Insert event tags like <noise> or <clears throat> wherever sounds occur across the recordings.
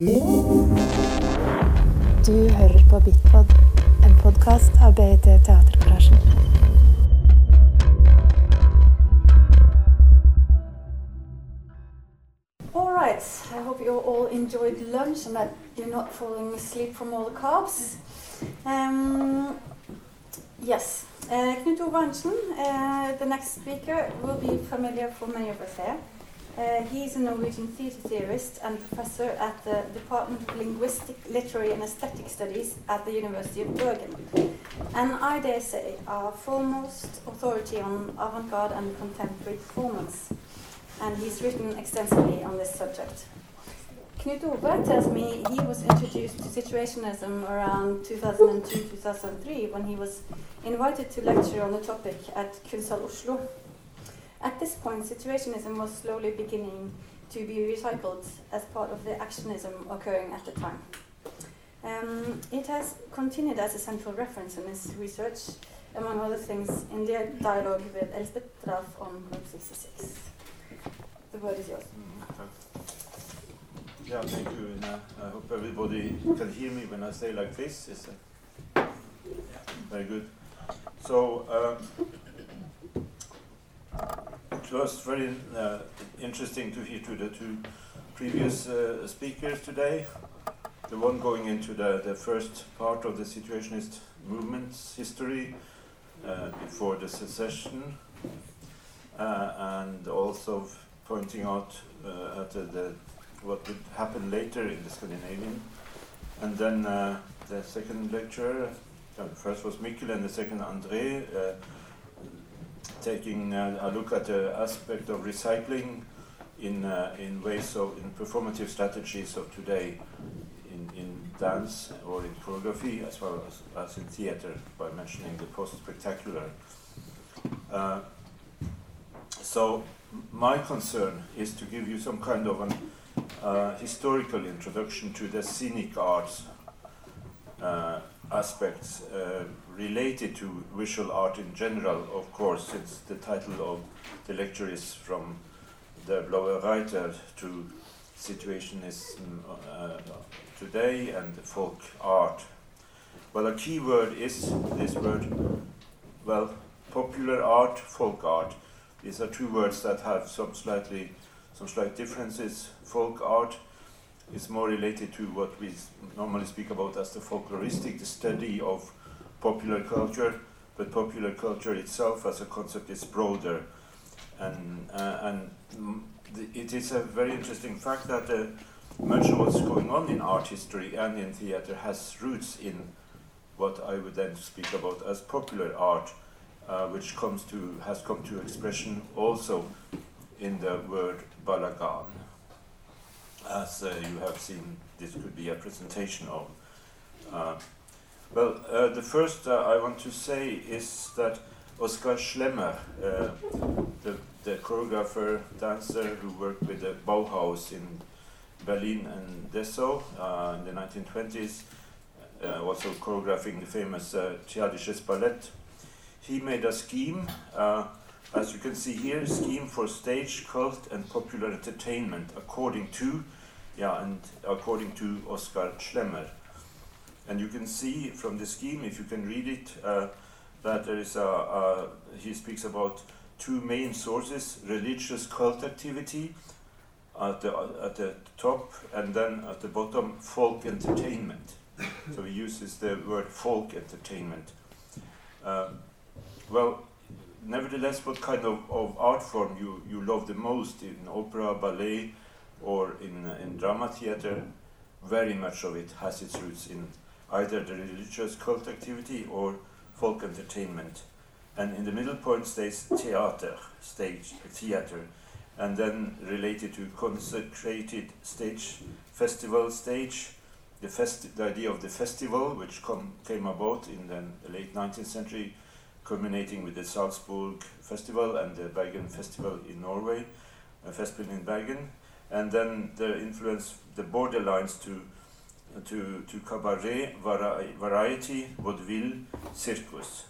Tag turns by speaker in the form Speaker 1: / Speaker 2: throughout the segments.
Speaker 1: Du hører på Bitpod, en podkast av BIT Teatergarasjen.
Speaker 2: All right, I hope you all enjoyed lunch and that you're not falling asleep from all the carbs. Um, yes, uh, Knut Ove Arntzen, uh, the next speaker, will be familiar for many of us here. Uh, he's a Norwegian theatre theorist and professor at the Department of Linguistic, Literary and Aesthetic Studies at the University of Bergen. And I dare say, our foremost authority on avant garde and contemporary performance. And he's written extensively on this subject. Knut Ove tells me he was introduced to Situationism around 2002 2003 when he was invited to lecture on the topic at Kunsthall Oslo. At this point, Situationism was slowly beginning to be recycled as part of the actionism occurring at the time. Um, it has continued as a central reference in his research, among other things, in the dialogue with Elspeth Draff on Group 66. The word is yours.
Speaker 3: Yeah, thank you. And, uh, I hope everybody can hear me when I say like this. Is uh, very good. So um, it was very uh, interesting to hear to the two previous uh, speakers today. The one going into the, the first part of the situationist movement's history uh, before the secession, uh, and also pointing out uh, at the, the what would happen later in the Scandinavian. And then uh, the second lecture, uh, first was Mikkel and the second André, taking a look at the aspect of recycling in, uh, in ways of in performative strategies of today in, in dance or in choreography as well as, as in theater by mentioning the post-spectacular. Uh, so my concern is to give you some kind of an uh, historical introduction to the scenic arts uh, aspects uh, related to visual art in general, of course, since the title of the lecture is from the Blaue Reiter to situationism uh, today and folk art. Well, a key word is this word, well, popular art, folk art. These are two words that have some slightly some slight differences. Folk art is more related to what we normally speak about as the folkloristic, the study of popular culture, but popular culture itself as a concept is broader. And, uh, and it is a very interesting fact that uh, much of what's going on in art history and in theater has roots in what I would then speak about as popular art, uh, which comes to has come to expression also in the word balagan. As uh, you have seen, this could be a presentation of. Uh, well, uh, the first uh, I want to say is that Oskar Schlemmer, uh, the, the choreographer, dancer who worked with the Bauhaus in Berlin and Dessau uh, in the 1920s, also choreographing the famous uh, Triadisches Ballett, he made a scheme as you can see here, a scheme for stage, cult, and popular entertainment, according to, yeah, and according to Oskar Schlemmer. And you can see from the scheme, if you can read it, uh, that there is a, a, he speaks about two main sources: religious cult activity at the at the top, and then at the bottom, folk entertainment. so he uses the word folk entertainment. Uh, well, nevertheless, what kind of, of art form you, you love the most in opera, ballet, or in, in drama theater, very much of it has its roots in either the religious cult activity or folk entertainment. And in the middle point stays theater, stage, theater, and then related to consecrated stage, festival stage, the, festi- the idea of the festival, which com- came about in the late 19th century, culminating with the Salzburg Festival and the Bergen Festival in Norway, a festival in Bergen, and then the influence, the borderlines to to to cabaret, vari- variety, vaudeville, circus.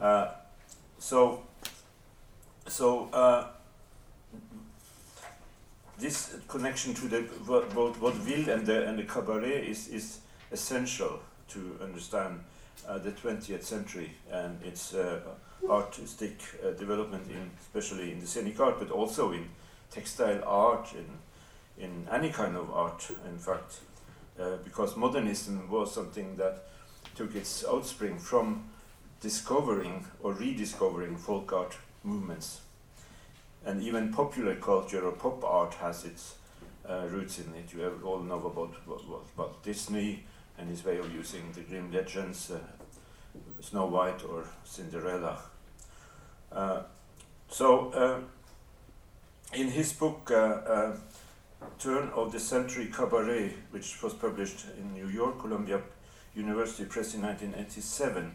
Speaker 3: Uh, so, so uh, this connection to the both vaudeville and the and the cabaret is is essential to understand uh, the 20th century and its uh, artistic uh, development, in, especially in the scenic art, but also in textile art, in, in any kind of art, in fact, uh, because modernism was something that took its outspring from discovering or rediscovering folk art movements. And even popular culture or pop art has its uh, roots in it. You all know about, about, about Disney and his way of using the grim legends, uh, Snow White or Cinderella. Uh, so, uh, in his book, uh, Turn of the Century Cabaret, which was published in New York, Columbia University Press in 1987,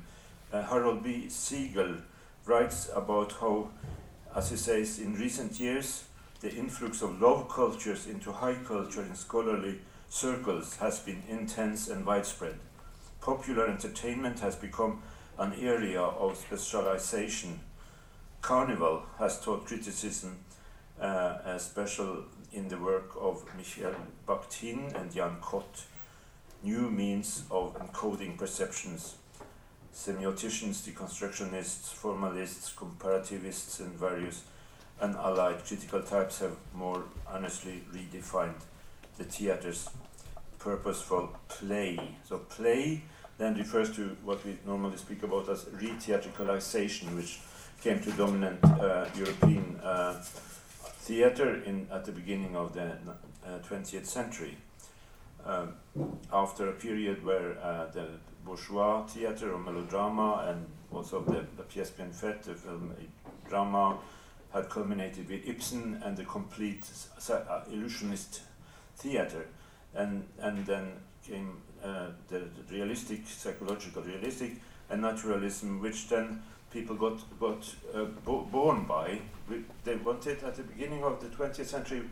Speaker 3: uh, Harold B. Segel writes about how, as he says, in recent years, the influx of low cultures into high culture in scholarly circles has been intense and widespread. Popular entertainment has become an area of specialization. Carnival has taught criticism, uh, especially in the work of Michel Bakhtin and Jan Kott, new means of encoding perceptions. Semioticians, deconstructionists, formalists, comparativists, and various unallied critical types have more honestly redefined the theater's purposeful play. So, play then refers to what we normally speak about as re-theatricalization, which came to dominant uh, European uh, theater in at the beginning of the uh, 20th century. Um, after a period where uh, the bourgeois theater or melodrama and also the, the pièce bien faite, the film drama, had culminated with Ibsen and the complete uh, illusionist theater, and and then came uh, the, the, realistic, psychological realistic, and naturalism, which then people got got uh, bo born by. We, they wanted at the beginning of the 20th century.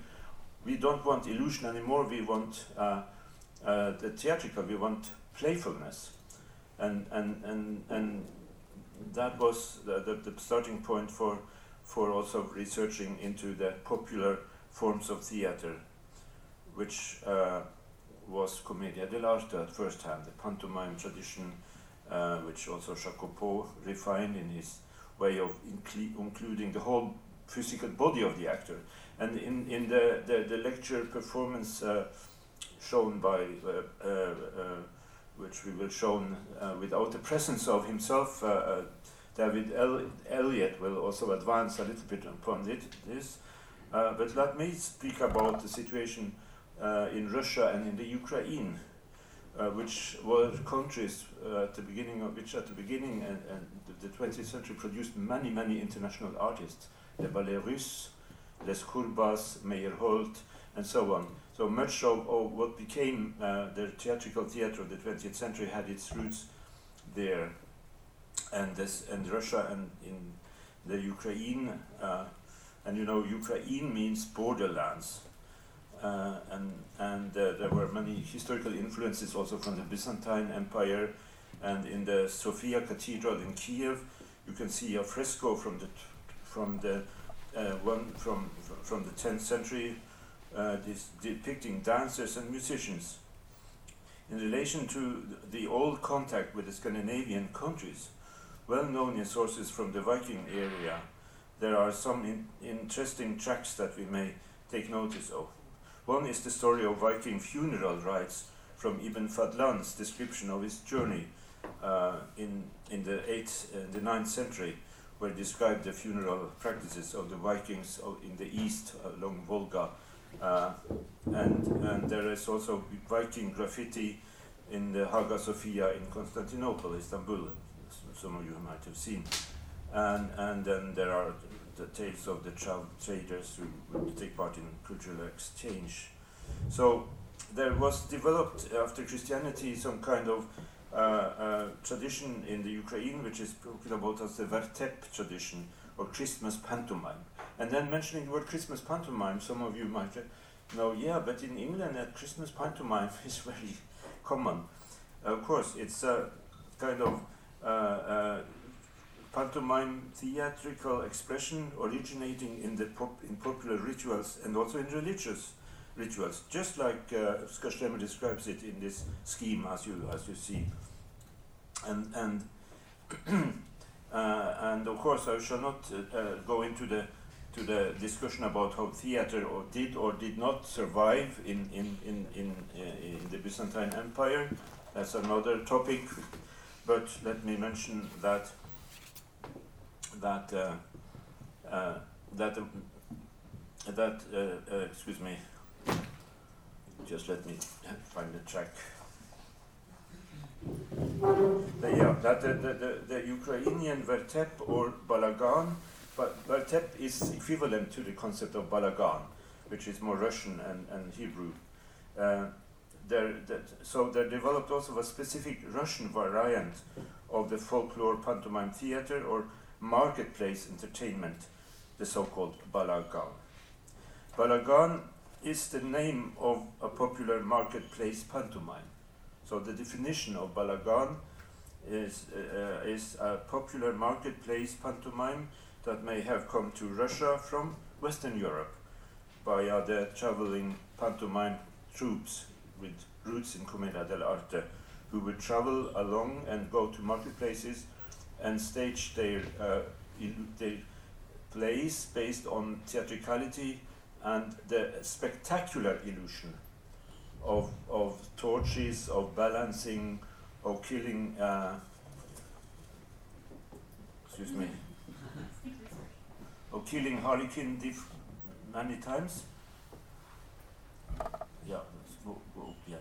Speaker 3: We don't want illusion anymore. We want uh, uh, the theatrical. We want playfulness, and and and and that was the, the, the starting point for for also researching into the popular forms of theater, which uh, was Commedia dell'arte at first hand, the pantomime tradition, uh, which also Jacopo refined in his way of including the whole physical body of the actor. And in, in the, the, the lecture performance uh, shown by, uh, uh, uh which we will show without the presence of himself, David El Elliott will also advance a little bit upon it, this. but let me speak about the situation in Russia and in the Ukraine, uh, which were countries uh, at the beginning of which at the beginning and, and the 20th century produced many many international artists, the Ballet Russe, Les Kurbas, Meyerhold, and so on. So much of, of what became uh, the theatrical theater of the 20th century had its roots there, and this and Russia and in the Ukraine, uh, and you know Ukraine means borderlands. Uh, and and uh, there were many historical influences also from the Byzantine Empire. And in the Sofia Cathedral in Kiev, you can see a fresco from the from the uh, one from from the 10th century, this depicting dancers and musicians. In relation to the old contact with the Scandinavian countries, well known in sources from the Viking area, there are some in interesting tracks that we may take notice of. One is the story of Viking funeral rites from Ibn Fadlan's description of his journey uh, in, in the 8th and uh, the 9th century, where he described the funeral practices of the Vikings in the east along Volga. Uh, and, and there is also Viking graffiti in the Hagia Sophia in Constantinople, Istanbul, some of you might have seen. And, and then there are the tales of the child traders who would take part in cultural exchange. So there was developed after Christianity some kind of uh, uh, tradition in the Ukraine, which is spoken about as the Vertep tradition or Christmas pantomime. And then mentioning the word Christmas pantomime, some of you might know, yeah, but in England, that Christmas pantomime <laughs> is very common. Of course, it's a kind of uh, uh pantomime theatrical expression originating in the pop, in popular rituals and also in religious rituals, just like uh, Oskar Schlemmer describes it in this scheme, as you as you see. And and <clears throat> uh, and of course, I shall not uh, uh, go into the to the discussion about how theater or did or did not survive in in in in, uh, in the Byzantine Empire. That's another topic. But let me mention that that uh, uh, that that excuse me just let me find the track. The, yeah, that the, the, the, the Ukrainian vertep or balagan, but vertep is equivalent to the concept of balagan, which is more Russian and, and Hebrew. Uh, there, that, so there developed also a specific Russian variant of the folklore pantomime theater or marketplace entertainment, the so-called balagan. Balagan is the name of a popular marketplace pantomime. So the definition of balagan is, uh, is a popular marketplace pantomime that may have come to Russia from Western Europe via the traveling pantomime troops with roots in Commedia dell'arte who would travel along and go to marketplaces and stage their, uh, their plays based on theatricality and the spectacular illusion of, of torches, of balancing, of killing, uh, excuse me, of killing Harlequin diff many times. Yeah, let's go, go yeah.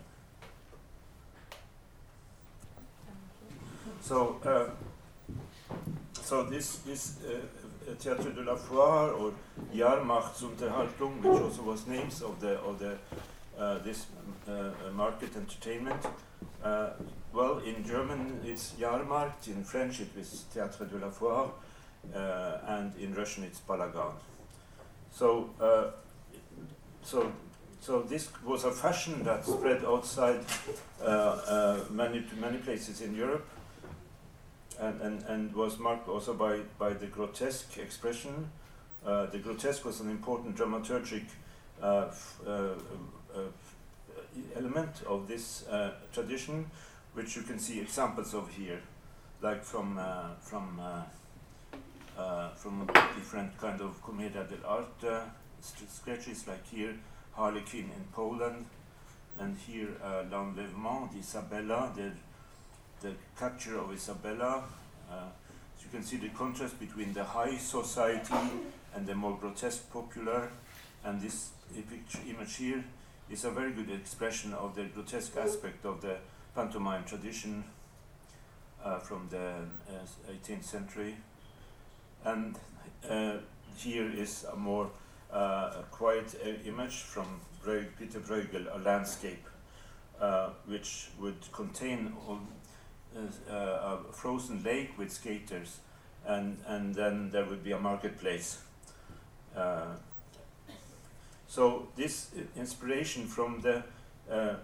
Speaker 3: So, uh, so this this uh, Théâtre de la Foire or Jahrmarktsunterhaltung, which also was names of the of the uh, this uh, market entertainment. Well, in German it's Jahrmarkt, in French it is Théâtre de la Foire, and in Russian it's Balagan. So, so, so this was a fashion that spread outside many many places in Europe and, and, and was marked also by, by the grotesque expression. Uh, the grotesque was an important dramaturgic uh, uh, uh, element of this uh, tradition, which you can see examples of here, like from, from, from different kind of commedia dell'arte sketches, like here, Harlequin in Poland, and here uh, L'Enlèvement d'Isabella, the the capture of Isabella. Uh, so you can see the contrast between the high society and the more grotesque popular. And this image here is a very good expression of the grotesque aspect of the pantomime tradition uh, from the uh, 18th century. And uh, here is a more uh, quiet uh, image from Peter Bruegel, a landscape, which would contain all a frozen lake with skaters, and and then there would be a marketplace. Uh, so this inspiration from the uh,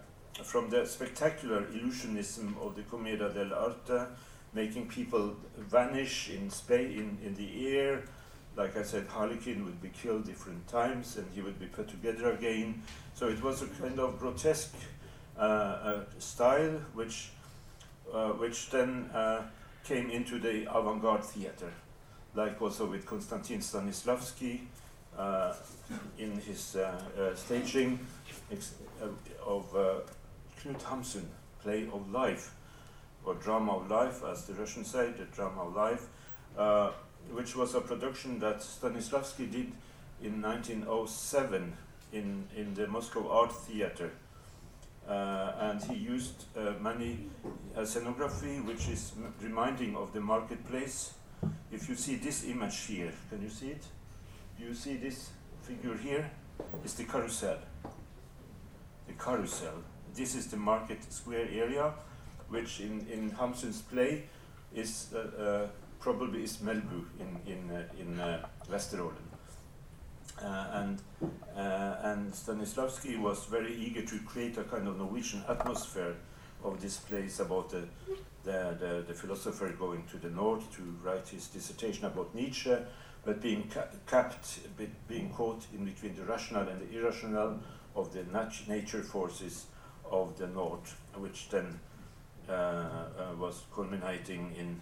Speaker 3: from the spectacular illusionism of the Commedia dell'arte, making people vanish in space in, in the air. Like I said, Harlequin would be killed different times and he would be put together again. So it was a kind of grotesque uh, uh, style which uh, which then uh, came into the avant-garde theater, like also with Konstantin Stanislavski uh, in his staging of Knut Hamsun, play of life, or drama of life, as the Russians say, the drama of life, uh, which was a production that Stanislavski did in 1907 in, in the Moscow Art Theater. Uh, and he used uh, many scenography which is reminding of the marketplace. If you see this image here, can you see it? Do you see this figure here? It's the carousel. The carousel. This is the market square area, which in, in Hamsun's play is uh, uh, probably is Melbu in, in, uh, in uh, Vesterålen. Uh, and uh, and Stanislavski was very eager to create a kind of Norwegian atmosphere of this place about the, the, the, the philosopher going to the north to write his dissertation about Nietzsche, but being ca- capped, being caught in between the rational and the irrational of the nat- nature forces of the north, which then uh, uh, was culminating in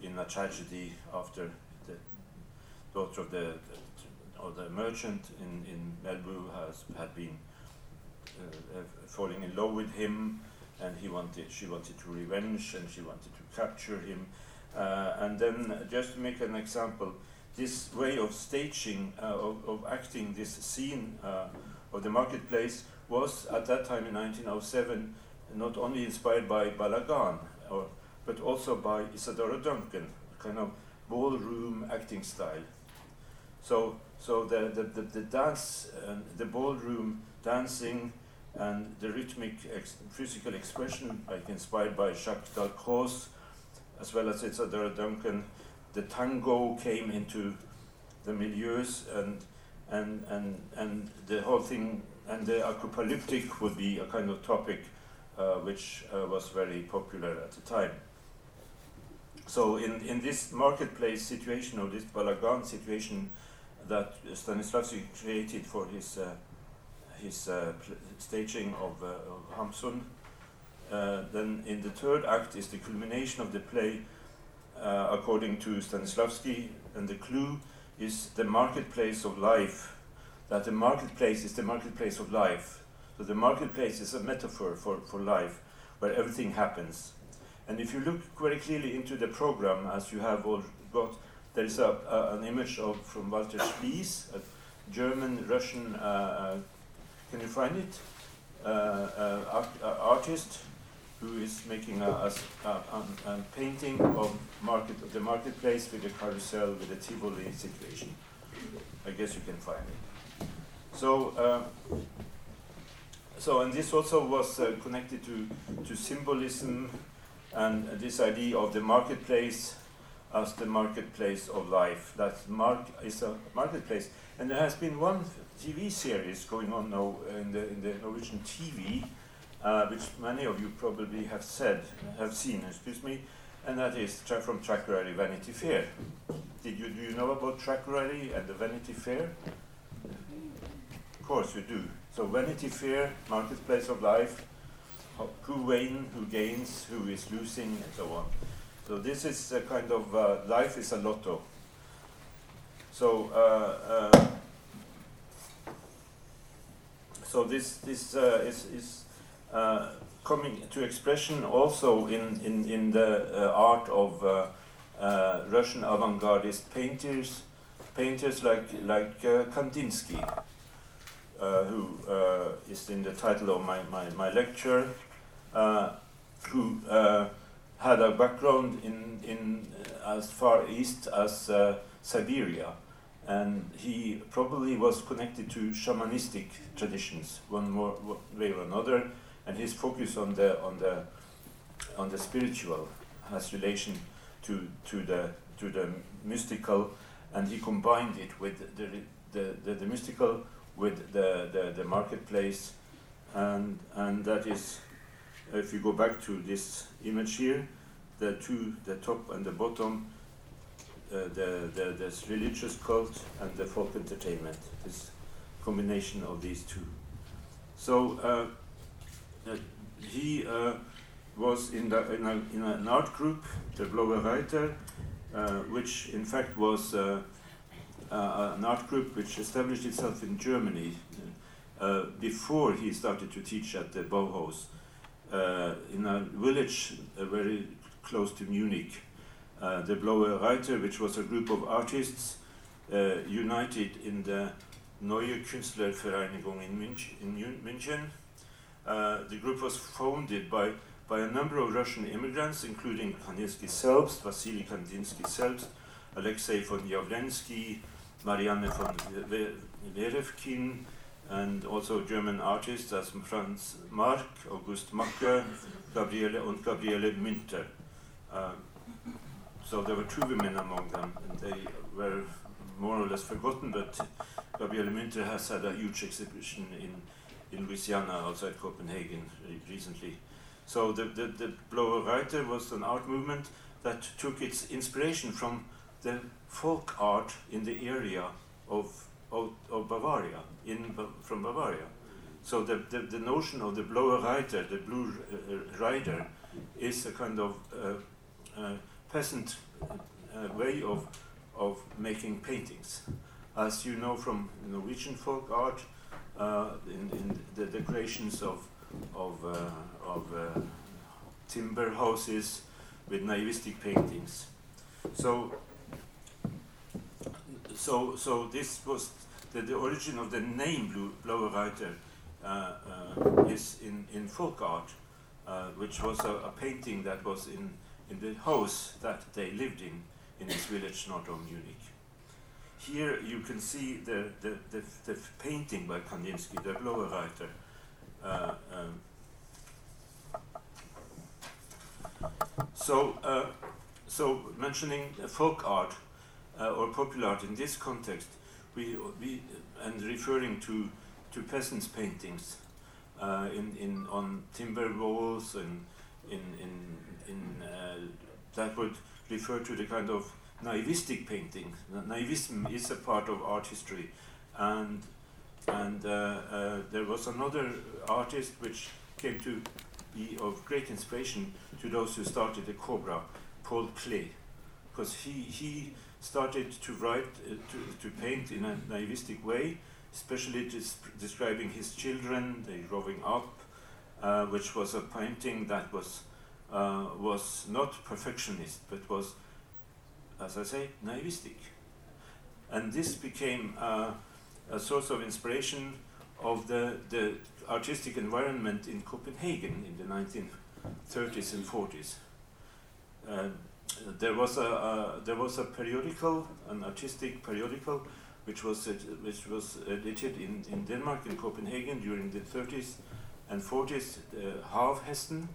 Speaker 3: in a tragedy after the daughter of the or the merchant in in Melbu has had been uh, uh, falling in love with him, and he wanted she wanted to revenge and she wanted to capture him, uh, and then just to make an example, this way of staging uh, of, of acting this scene uh, of the marketplace was at that time in 1907 not only inspired by Balagan or but also by Isadora Duncan, a kind of ballroom acting style. So, so the, the, the, the dance, and the ballroom dancing and the rhythmic ex- physical expression, like inspired by Jacques Dalcroze, as well as Isadora Duncan, the tango came into the milieus and, and, and, and the whole thing, and the apocalyptic would be a kind of topic uh, which uh, was very popular at the time. So in, in this marketplace situation or this Balagan situation that Stanislavski created for his uh, his uh, staging of, uh, of Hamsun, then in the third act is the culmination of the play according to Stanislavski, and the clue is the marketplace of life. That the marketplace is the marketplace of life. So the marketplace is a metaphor for, for life, where everything happens. And if you look very clearly into the program, as you have all got, there is a, a, an image of from Walter Spies, a German Russian. Uh, uh, can you find it? Uh, uh, art, uh, artist who is making a, a, a, painting of market of the marketplace with a carousel with a Tivoli situation. I guess you can find it. So. Uh, so, and this also was uh, connected to, to symbolism and this idea of the marketplace as the marketplace of life. That mark is a marketplace, and there has been one TV series going on now in the in the Norwegian TV, uh, which many of you probably have said have seen. Excuse me, and that is tra- from Thackeray Vanity Fair. Did you do you know about Thackeray and the Vanity Fair? Of course you do. So Vanity Fair, marketplace of life who win, who gains, who is losing, and so on. So this is a kind of uh, life is a lotto. So uh, uh, so this this uh, is is uh, coming to expression also in in in the uh, art of Russian avant-gardist painters, painters like like Kandinsky. Who is in the title of my, my, my lecture, who had a background in, in uh, as far east as uh, Siberia. And he probably was connected to shamanistic traditions, one more way or another. And his focus on the on the on the spiritual has relation to to the to the mystical, and he combined it with the the, the, the mystical with the, the, the marketplace and and that is if you go back to this image here the two the top and the bottom uh, the, the this religious cult and the folk entertainment this combination of these two. So uh, he uh, was in, the, in, a, in an art group the Blaue Reiter uh, which in fact was uh, an art group which established itself in Germany before he started to teach at the Bauhaus. uh, Uh, in a village uh, very close to Munich. Uh, the Blaue Reiter, which was a group of artists united in the Neue Künstlervereinigung in, Münch, in München. Uh, the group was founded by, by a number of Russian immigrants, including Kandinsky selbst, Vasily Kandinsky selbst, Alexei von Jawlensky, Marianne von Werefkin, and also German artists as Franz Marc, August Macke, Gabriele and Gabriele Münter. Uh, so there were two women among them, and they were more or less forgotten, but Gabriele Münter has had a huge exhibition in, in Louisiana outside Copenhagen recently. So the, the, the Blauer Reiter was an art movement that took its inspiration from the folk art in the area of, of, of Bavaria, in, from Bavaria. So the, the, the notion of the Blauer rider, the blue rider, is a kind of uh, uh, peasant uh, way of, of making paintings. As you know from Norwegian folk art, uh, in, in the decorations of, of, uh, of timber houses with naivistic paintings. So, so, so this was the, the origin of the name Blue, Reiter uh, uh, is in, in folk art, uh, which was a, a, painting that was in, in the house that they lived in, in this village north of Munich. Here you can see the, the, the, the painting by Kandinsky, the Blauer Reiter. Uh, um, so, uh, so mentioning folk art uh, or popular art in this context, we, we and referring to to peasants' paintings uh, in, in on timber walls and in in in uh, that would refer to the kind of naivistic painting. Naivism is a part of art history, and and uh, uh, there was another artist which came to be of great inspiration to those who started the Cobra, Paul Klee, because he he started to write uh, to to paint in a naivistic way, especially describing his children, they growing up, uh, which was a painting that was uh, was not perfectionist, but was as I say, naivistic. And this became uh, a source of inspiration of the, the artistic environment in Copenhagen in the 1930s and 40s. Uh, there was a, a, there was a periodical, an artistic periodical, which was which was edited in, in Denmark in Copenhagen during the 30s and 40s, uh, Havhesten,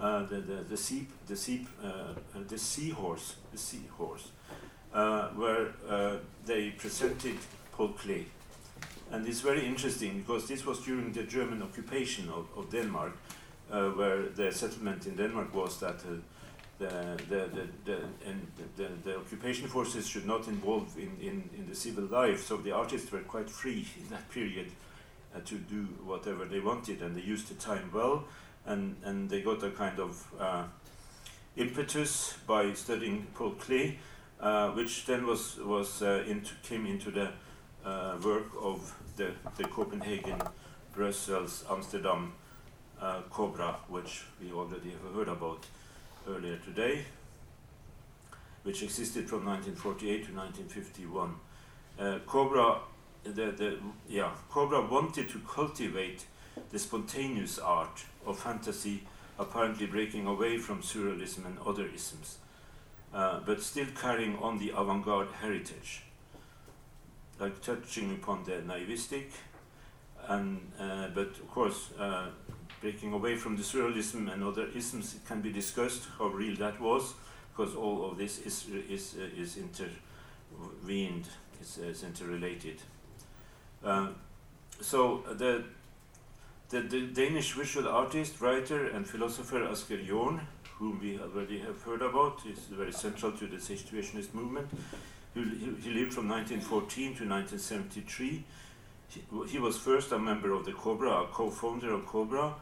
Speaker 3: uh, the, the, the sea, the sea, uh, uh, the seahorse, the seahorse, uh, where uh, they presented Paul Klee. And it's very interesting because this was during the German occupation of, of Denmark, uh, where the settlement in Denmark was that the, the, the, the, and the, the occupation forces should not involve in, in, in the civil life, so the artists were quite free <laughs> in that period to do whatever they wanted, and they used the time well. And, and they got a kind of uh, impetus by studying Paul Klee, uh, which then was, was uh, into, came into the uh, work of the, the Copenhagen, Brussels, Amsterdam uh, Cobra, which we already have heard about earlier today, which existed from 1948 to 1951. Uh, Cobra, the, the, yeah, Cobra wanted to cultivate the spontaneous art of fantasy apparently breaking away from surrealism and other isms, uh, but still carrying on the avant garde heritage, like touching upon the naivistic, and, uh, but of course, uh, breaking away from the surrealism and other isms, it can be discussed how real that was, because all of this is, is, uh, is intervened, is, is interrelated. Uh, so the the, the, Danish visual artist, writer, and philosopher Asger Jorn, whom we already have heard about, is very central to the situationist movement. He, he, lived from 1914 to 1973. He, he, was first a member of the Cobra, a co-founder of Cobra.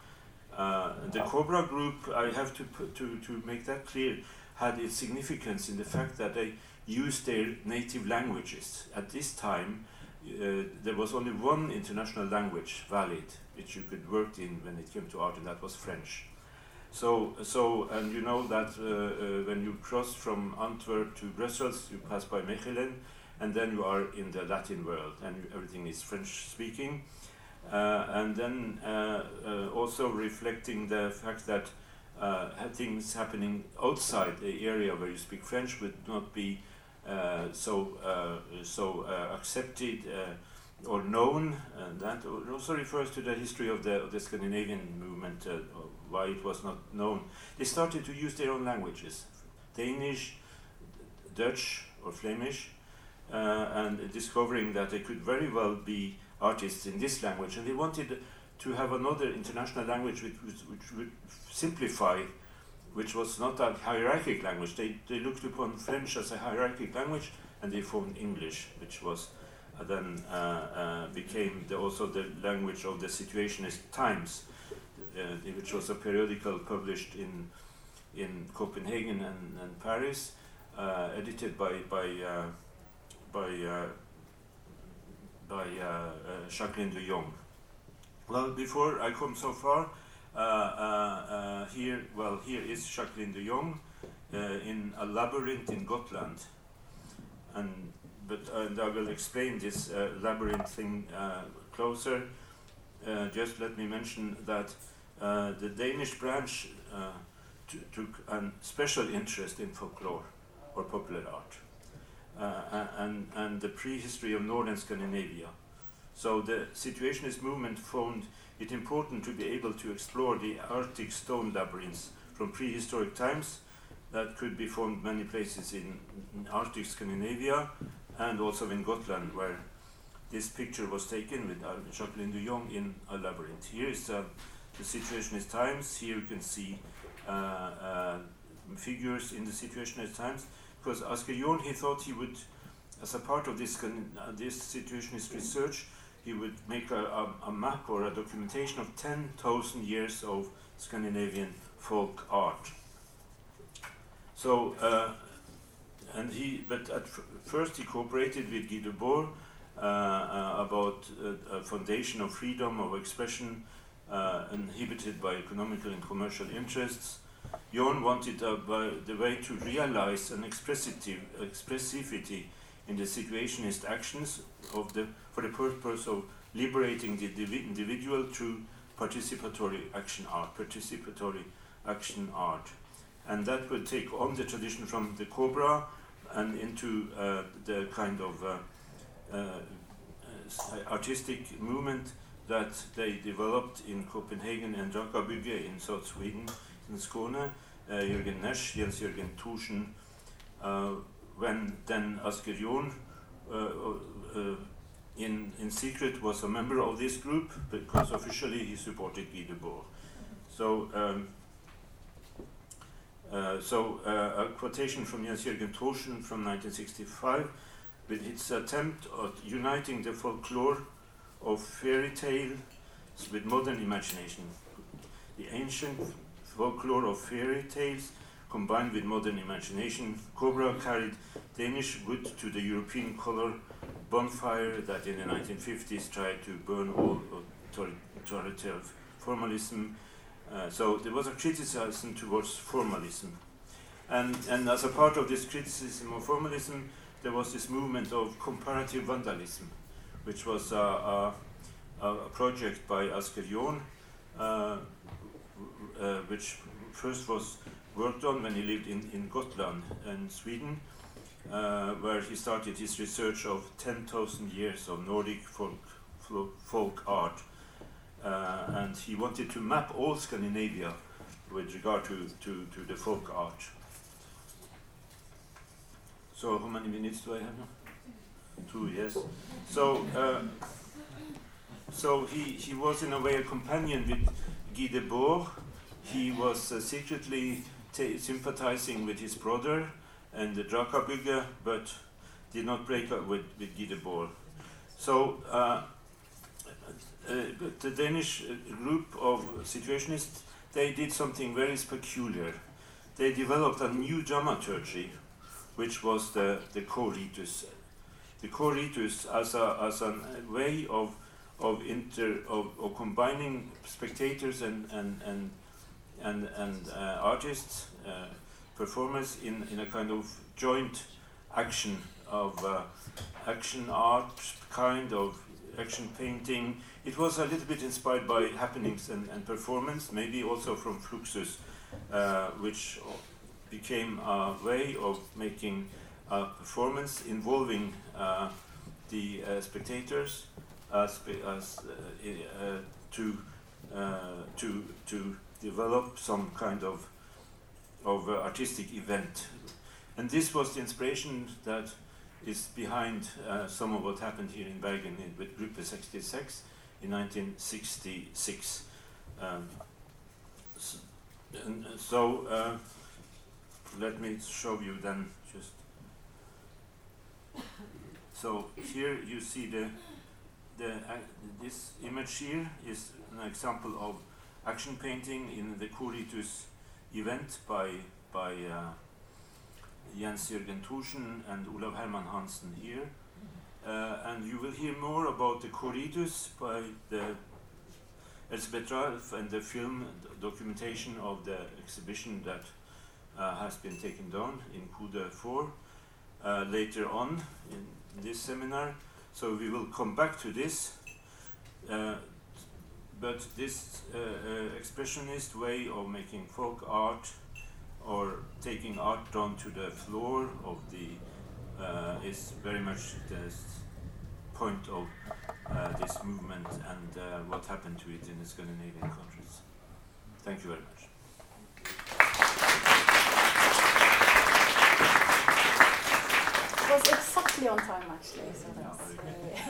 Speaker 3: Uh, the Cobra group, I have to, put, to, to make that clear, had its significance in the fact that they used their native languages. At this time, uh, there was only one international language valid which you could work in when it came to art, and that was French. So, so and you know that uh, uh, when you cross from Antwerp to Brussels, you pass by Mechelen, and then you are in the Latin world, and everything is French speaking. Uh, and then uh, uh, also reflecting the fact that things happening outside the area where you speak French would not be so so accepted or known, and that also refers to the history of the, of the Scandinavian movement, uh, why it was not known. They started to use their own languages, Danish, Dutch, or Flemish, uh, and discovering that they could very well be artists in this language, and they wanted to have another international language which, which, which would simplify, which was not a hierarchical language. They, they looked upon French as a hierarchical language and they formed English, which was uh, then uh, uh, became the, also the language of the Situationist Times, uh, which was a periodical published in, in Copenhagen and, and Paris, uh, edited by, by, uh, by, by uh, uh, Jacqueline de Jong. Well, before I come so far, uh, uh, uh, here, well, here is Jacqueline de Jong uh, in a labyrinth in Gotland, and but and I will explain this labyrinth thing closer. just let me mention that the Danish branch took a special interest in folklore or popular art. Uh, and, and the prehistory of northern Scandinavia. So the Situationist movement found it important to be able to explore the Arctic stone labyrinths from prehistoric times that could be found many places in, in Arctic Scandinavia and also in Gotland, where this picture was taken with Jacqueline de Jong in a labyrinth. Here is uh, the Situationist Times. Here you can see uh, uh, figures in the Situationist Times. Because Asger Jorn, he thought he would, as a part of this, uh, this Situationist research, he would make a, a, a map or a documentation of 10,000 years of Scandinavian folk art. So, uh, and he, but at first he cooperated with Guy Debord uh, uh, about uh, a foundation of freedom of expression uh, inhibited by economical and commercial interests. Jorn wanted uh, the way to realize an expressivity in the situationist actions of the, for the purpose of liberating the individual through participatory action art, participatory action art. And that will take on the tradition from the Cobra and into uh, the kind of uh, uh, artistic movement that they developed in Copenhagen and Drakabygge in South Sweden, Skåne. Uh, Jørgen Nash, Jens Jørgen Thorsen, uh, when then Asger Jorn uh, uh, in, in secret was a member of this group because officially he supported Guy Debord. So, um, uh, so uh, a quotation from Jens Jørgen Thorsen from 1965 with its attempt at uniting the folklore of fairy tales with modern imagination. The ancient folklore of fairy tales combined with modern imagination, Cobra carried Danish wood to the European color bonfire that in the 1950s tried to burn all authoritarian formalism. Uh, so there was a criticism towards formalism. And, and as a part of this criticism of formalism, there was this movement of comparative vandalism, which was a, a, a project by Asger Jorn, uh, uh, which first was worked on when he lived in, in Gotland in Sweden, uh, where he started his research of 10,000 years of Nordic folk, folk art. Uh, and he wanted to map all Scandinavia with regard to, to, to the folk art. So, how many minutes do I have now? Two, yes. So, uh, so he, he was in a way a companion with Guy Debord. He was uh, secretly sympathizing with his brother and the Drakabygge, but did not break up with, with Guy So uh, uh, the Danish group of situationists, they did something very peculiar. They developed a new dramaturgy, which was the, the co-ritus. The co-ritus as a, as a way of, of, inter, of, of combining spectators and, and, and and, and uh, artists, uh, performers in, in a kind of joint action of uh, action art, kind of action painting. It was a little bit inspired by happenings and, and performance, maybe also from Fluxus, uh, which became a way of making a performance involving uh, the uh, spectators as, as to, to, to develop some kind of of uh, artistic event. And this was the inspiration that is behind uh, some of what happened here in Bergen with Gruppe 66. in 1966. Um, uh, so uh, let me show you then just. So here you see the the ac this image here is an example of action painting in the Coritus event by by uh, Jens Jørgen Thorsen and Olav Herman Hansen here. Uh, and you will hear more about the Coritus by the Elspeth Ralph and the film documentation of the exhibition that uh, has been taken down in KODE 4 uh, later on in this seminar. So we will come back to this. But this uh, uh, expressionist way of making folk art or taking art down to the floor of the uh, is very much the point of uh, this movement and what happened to it in the Scandinavian countries. Thank you very much.
Speaker 2: Was exactly on time, actually, so that's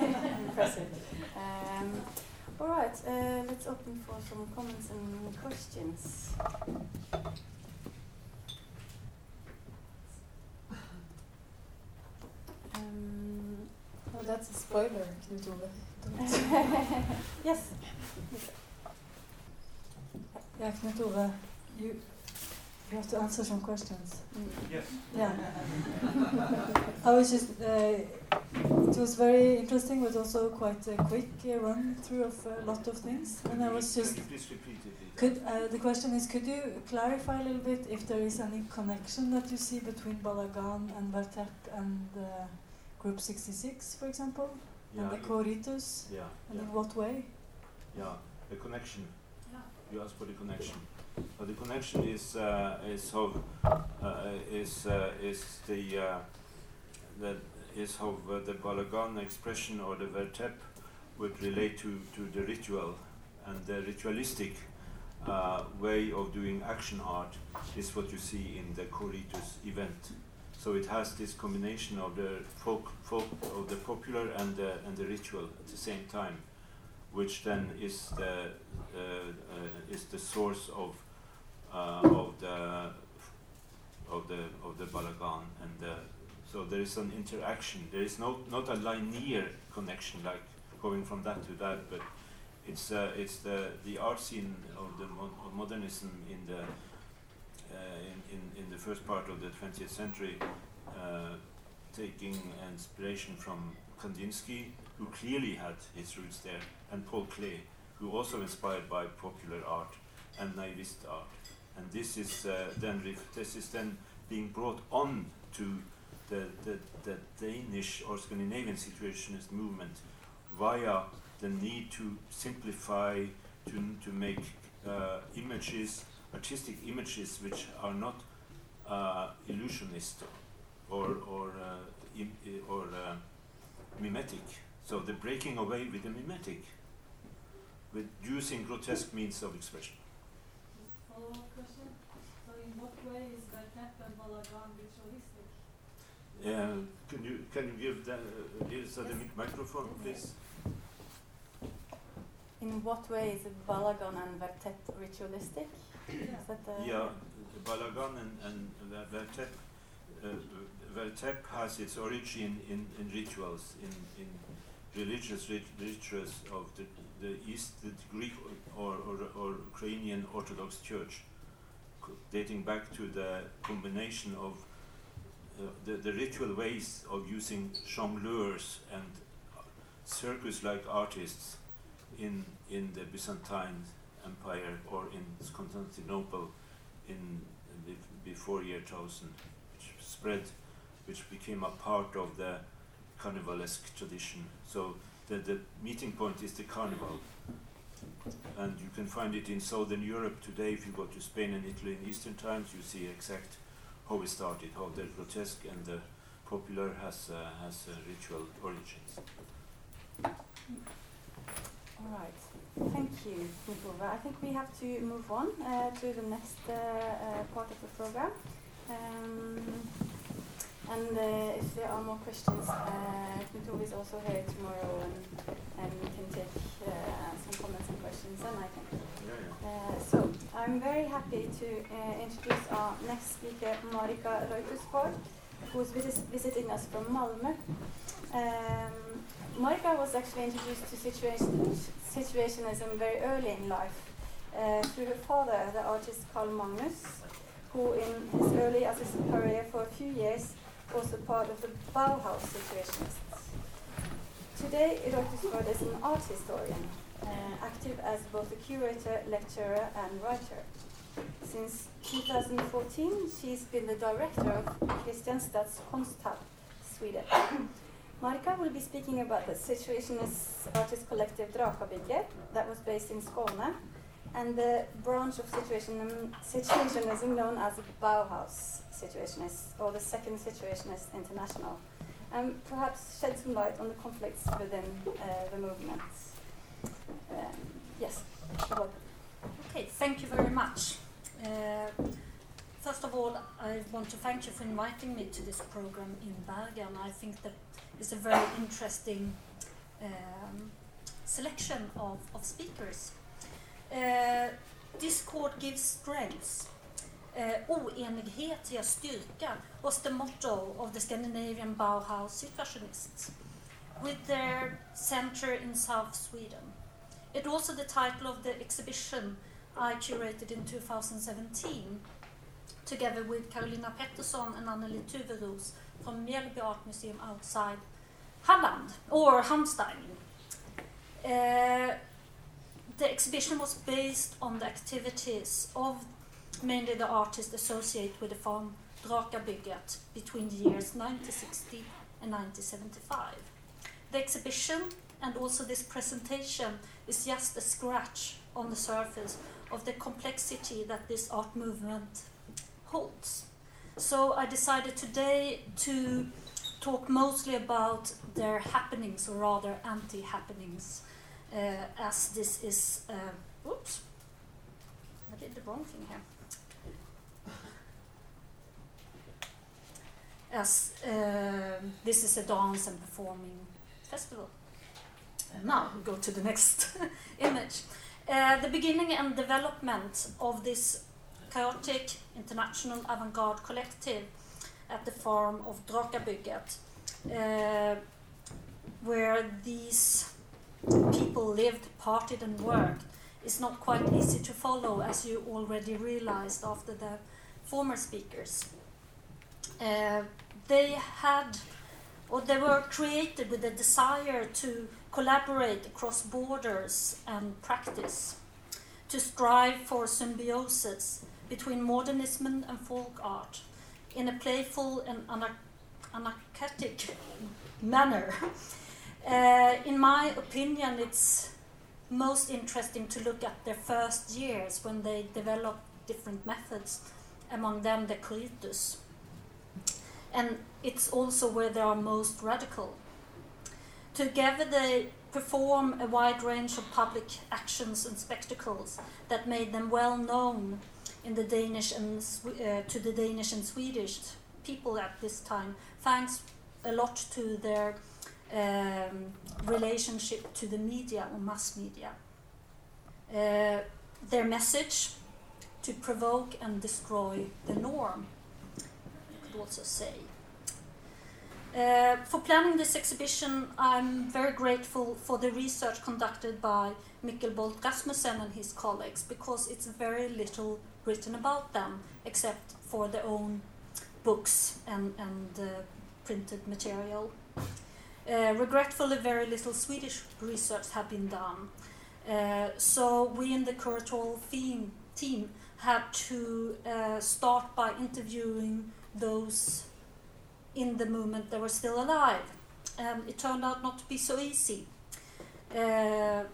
Speaker 2: uh, <laughs> impressive. Um, all right, uh, let's open for some comments and questions. Um,
Speaker 1: Oh, that's a spoiler, Knut Ove. <laughs>
Speaker 2: yes.
Speaker 4: Yeah, Knut Ove, you you have to answer some questions.
Speaker 3: Yes.
Speaker 4: Yeah. <laughs> I was just. Uh, it was very interesting, but also quite a quick uh, run through of a lot of things. And I was just.
Speaker 3: Please repeat it?
Speaker 4: Could uh, the question is, could you clarify a little bit if there is any connection that you see between Balagan and Vertep and uh, Group 66, for example,
Speaker 3: Yeah,
Speaker 4: and the
Speaker 3: it-
Speaker 4: Coritus,
Speaker 3: yeah,
Speaker 4: and
Speaker 3: yeah,
Speaker 4: in what way?
Speaker 3: yeah. The connection. Yeah. You asked for the connection. But the connection is uh, is how uh, is uh, is the uh, that is how uh, the Balagan expression or the vertep would relate to, to the ritual and the ritualistic uh, way of doing action art is what you see in the Coritus event. So it has this combination of the folk, folk of the popular and the, and the ritual at the same time, which then is the uh, is the source of uh, of the of the of the balagan and the, so there is an interaction. There is no not a linear connection like going from that to that, but it's uh, it's the the art scene of the mo- of modernism in the uh, in, in in the first part of the 20th century, uh, taking inspiration from Kandinsky, who clearly had his roots there, and Paul Klee, who also inspired by popular art and naivist art. And this is uh, then this is then being brought on to the, the, the Danish or Scandinavian situationist movement via the need to simplify, to, to make uh, images, artistic images which are not uh, illusionist or, or, uh, or uh, mimetic. So the breaking away with the mimetic, with using grotesque means of expression.
Speaker 4: Follow-up question. So, in what way is Vertep and Balagan ritualistic?
Speaker 3: Uh, can you can you give the uh, Ilsa the mic- microphone, please?
Speaker 2: In what way is it Balagan and Vertep ritualistic? Is that the
Speaker 3: Yeah, Balagan and, and Ver- Vertep. Uh, Vertep has its origin in, in rituals, in, in religious rituals of the, the East, the Greek or, or, or Ukrainian Orthodox Church, dating back to the combination of uh, the, the ritual ways of using jongleurs and circus-like artists in, in the Byzantine Empire or in Constantinople in bef- before year 1000, which spread, which became a part of the carnivalesque tradition. So the, the meeting point is the carnival. And you can find it in southern Europe today. If you go to Spain and Italy in Eastern times, you see exact how it started, how the grotesque and the popular has uh, has uh, ritual origins.
Speaker 2: All right. Thank you, Knut I think we have to move on uh, to the next uh, uh, part of the program. Um, and uh, if there are more questions, uh, Knut is also here tomorrow and, and we can take uh, some comments and questions, and I can.
Speaker 3: Yeah, yeah.
Speaker 2: Uh, so, I'm very happy to uh, introduce our next speaker, Marika Reuterswärd, who's vis- visiting us from Malmö. Um, Marika was actually introduced to situation, situationism very early in life uh, through her father, the artist Carl Magnus, who in his early artistic career for a few years was a part of the Bauhaus situationists. Today, Reuterswärd is an art historian, uh, active as both a curator, lecturer, and writer. Since 2014, she's been the director of Kristianstads Konsthall, Sweden. Marika will be speaking about the Situationist artist collective Drakabygget that was based in Skåne and the branch of situationism, situationism known as Bauhaus Situationists or the Second Situationist International and perhaps shed some light on the conflicts within uh, the movement. Um, yes.
Speaker 5: Okay, thank you very much. Uh, first of all, I want to thank you for inviting me to this program in Bergen. I think that it's a very interesting um, selection of, of speakers. Uh, discord gives strength. Uh, eh, oenighet ger styrka was the motto of the Scandinavian Bauhaus Situationists, with their center in South Sweden. It also the title of the exhibition I curated in 2017 together with Carolina Pettersson and Anneli Tuveros from Mjölby Art Museum outside Halland, or Hamstein. Uh, the exhibition was based on the activities of mainly the artists associated with the farm Drakabygget between the years 1960 and 1975. The exhibition and also this presentation is just a scratch on the surface of the complexity that this art movement holds. So I decided today to talk mostly about their happenings, or rather anti happenings, as this is. Uh, oops, I did the wrong thing here. As uh, this is a dance and performing festival. Uh, now we go to the next <laughs> image. Uh, the beginning and development of this chaotic international avant-garde collective at the farm of Drakabygget, uh, where these people lived, partied, and worked, is not quite easy to follow, as you already realized after the former speakers. Uh, they had, or they were created with a desire to collaborate across borders and practice, to strive for symbiosis between modernism and folk art in a playful and anarchic manner. <laughs> Uh, in my opinion, it's most interesting to look at their first years when they developed different methods, among them the Coritus. And it's also where they are most radical. Together, they perform a wide range of public actions and spectacles that made them well known in the Danish and uh, to the Danish and Swedish people at this time, thanks a lot to their um, relationship to the media or mass media. Uh, their message to provoke and destroy the norm, I could also say. Uh, for planning this exhibition, I'm very grateful for the research conducted by Mikkel Bolt Rasmussen and his colleagues because it's very little written about them except for their own books and, and uh, printed material. Uh, regretfully, very little Swedish research have been done. Uh, so we in the curatorial theme, team had to uh, start by interviewing those in the movement that were still alive. And it turned out not to be so easy. Uh,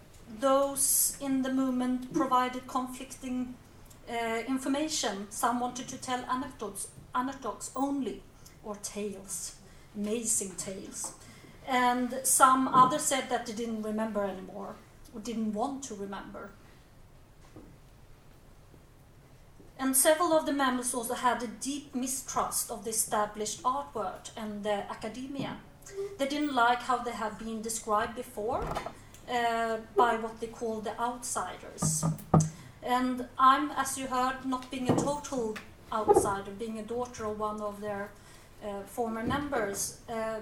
Speaker 5: those in the movement provided conflicting uh, information. Some wanted to tell anecdotes, anecdotes only, or tales, amazing tales. And some others said that they didn't remember anymore, or didn't want to remember. And several of the members also had a deep mistrust of the established art world and the academia. They didn't like how they had been described before, uh, by what they call the outsiders. And I'm, as you heard, not being a total outsider, being a daughter of one of their uh, former members, uh,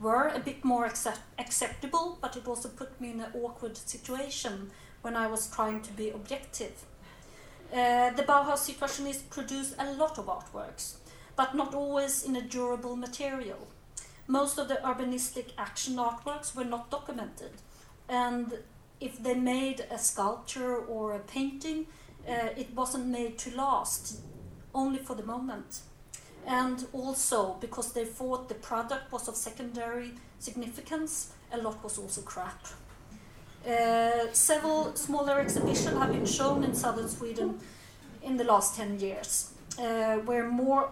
Speaker 5: were a bit more accept acceptable, but it also put me in an awkward situation when I was trying to be objective. Uh, the Bauhaus Situationists produced a lot of artworks, but not always in a durable material. Most of the urbanistic action artworks were not documented, and if they made a sculpture or a painting, uh, it wasn't made to last, only for the moment. And also, because they thought the product was of secondary significance, a lot was also crap. Uh, several smaller exhibitions have been shown in southern Sweden in the last 10 years, uh, where more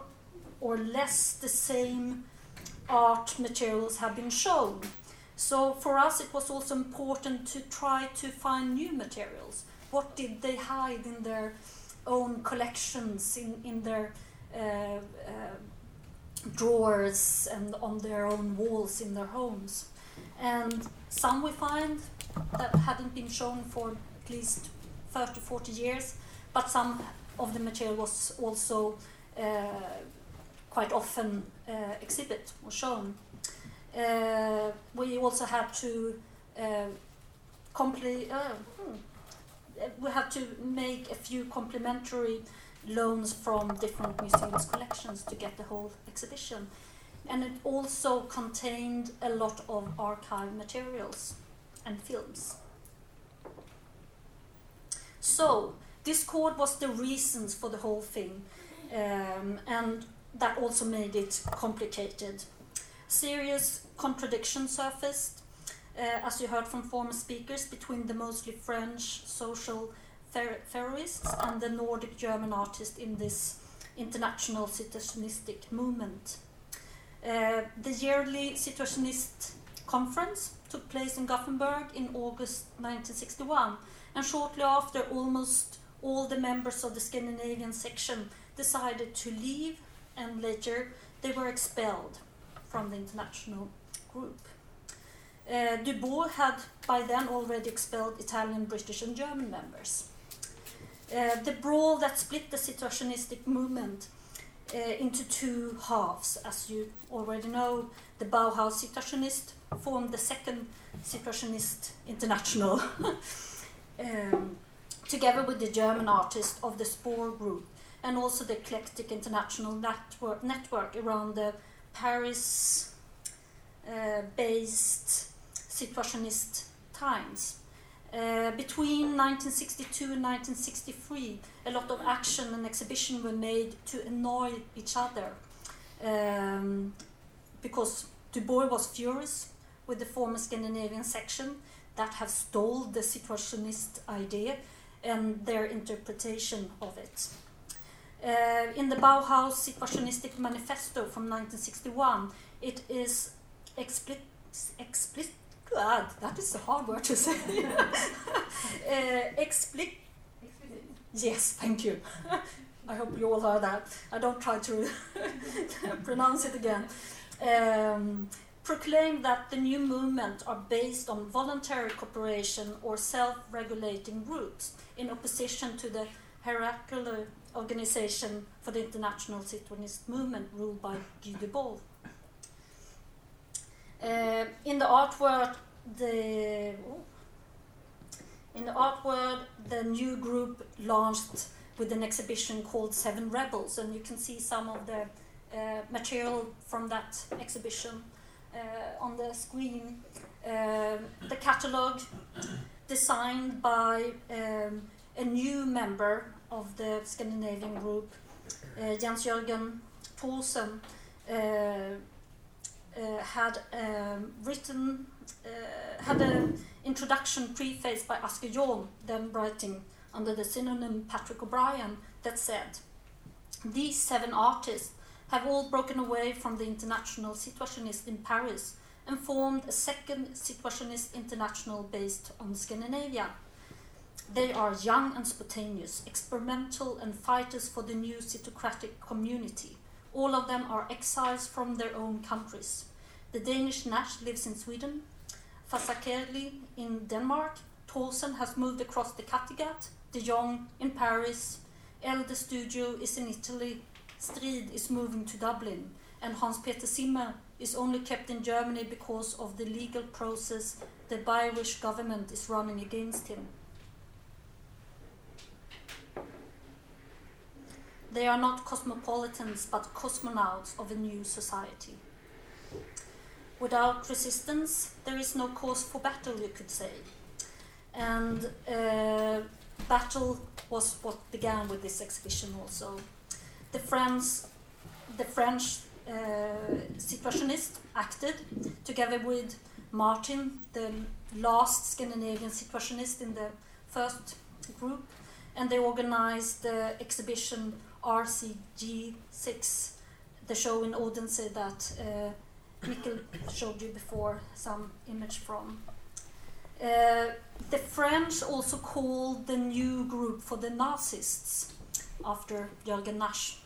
Speaker 5: or less the same art materials have been shown. So for us, it was also important to try to find new materials. What did they hide in their own collections, in, in their drawers and on their own walls in their homes? And some we find that hadn't been shown for at least 30, 40 years, but some of the material was also uh, quite often uh, exhibit or shown. Uh, we also had to uh, complete. Uh, hmm, we had to make a few complementary loans from different museums' collections to get the whole exhibition, and it also contained a lot of archive materials and films. So Discord was the reasons for the whole thing, um, and that also made it complicated. Serious contradiction surfaced, uh, as you heard from former speakers, between the mostly French social theorists and the Nordic German artists in this international situationistic movement. Uh, the yearly situationist conference took place in Gothenburg in August 1961, and shortly after, almost all the members of the Scandinavian section decided to leave, and later they were expelled from the international group. Uh, Debord had by then already expelled Italian, British, and German members. Uh, the brawl that split the situationistic movement uh, into two halves, as you already know, the Bauhaus Situationist formed the second Situationist International, <laughs> um, together with the German artists of the Spur group, and also the eclectic international network, network around the Paris uh, based situationist times. Uh, between 1962 and 1963, a lot of action and exhibition were made to annoy each other um, because Debord was furious with the former Scandinavian section that have stole the situationist idea and their interpretation of it. Uh, in the Bauhaus Situationistic Manifesto from 1961, it is explicit. Expli- God, that is a hard word to say. <laughs> uh, explicit. Yes, thank you. <laughs> I hope you all heard that. I don't try to <laughs> pronounce it again. Um, proclaim that the new movement are based on voluntary cooperation or self-regulating groups in opposition to the hierarchical organization for the international Situationist movement ruled by Guy Debord. Uh, in the artwork, the in the artwork, the new group launched with an exhibition called Seven Rebels, and you can see some of the uh, material from that exhibition uh, on the screen. Uh, the catalog, designed by um, a new member of the Scandinavian group, uh, Jens Jørgen uh, uh, had um, written, had an introduction prefaced by Asger Jorn, then writing under the synonym Patrick O'Brien, that said, These seven artists have all broken away from the International Situationist in Paris and formed a second Situationist International based on Scandinavia. They are young and spontaneous, experimental and fighters for the new Citocratic community. All of them are exiles from their own countries. The Danish Nash lives in Sweden. Fazakerley in Denmark, Thorsen has moved across the Kattegat, De Jong in Paris, Elde Studio is in Italy, Strid is moving to Dublin, and Hans Peter Zimmer is only kept in Germany because of the legal process the Irish government is running against him. They are not cosmopolitans but cosmonauts of a new society. Without resistance, there is no cause for battle, you could say. And uh, battle was what began with this exhibition also. The French, the French uh, Situationist acted together with Martin, the last Scandinavian Situationist in the first group, and they organized the exhibition RCG6, the show in Odense that uh, Mikkel showed you before some image from. Uh, the French also called the new group for the Nashists after Jørgen Nash.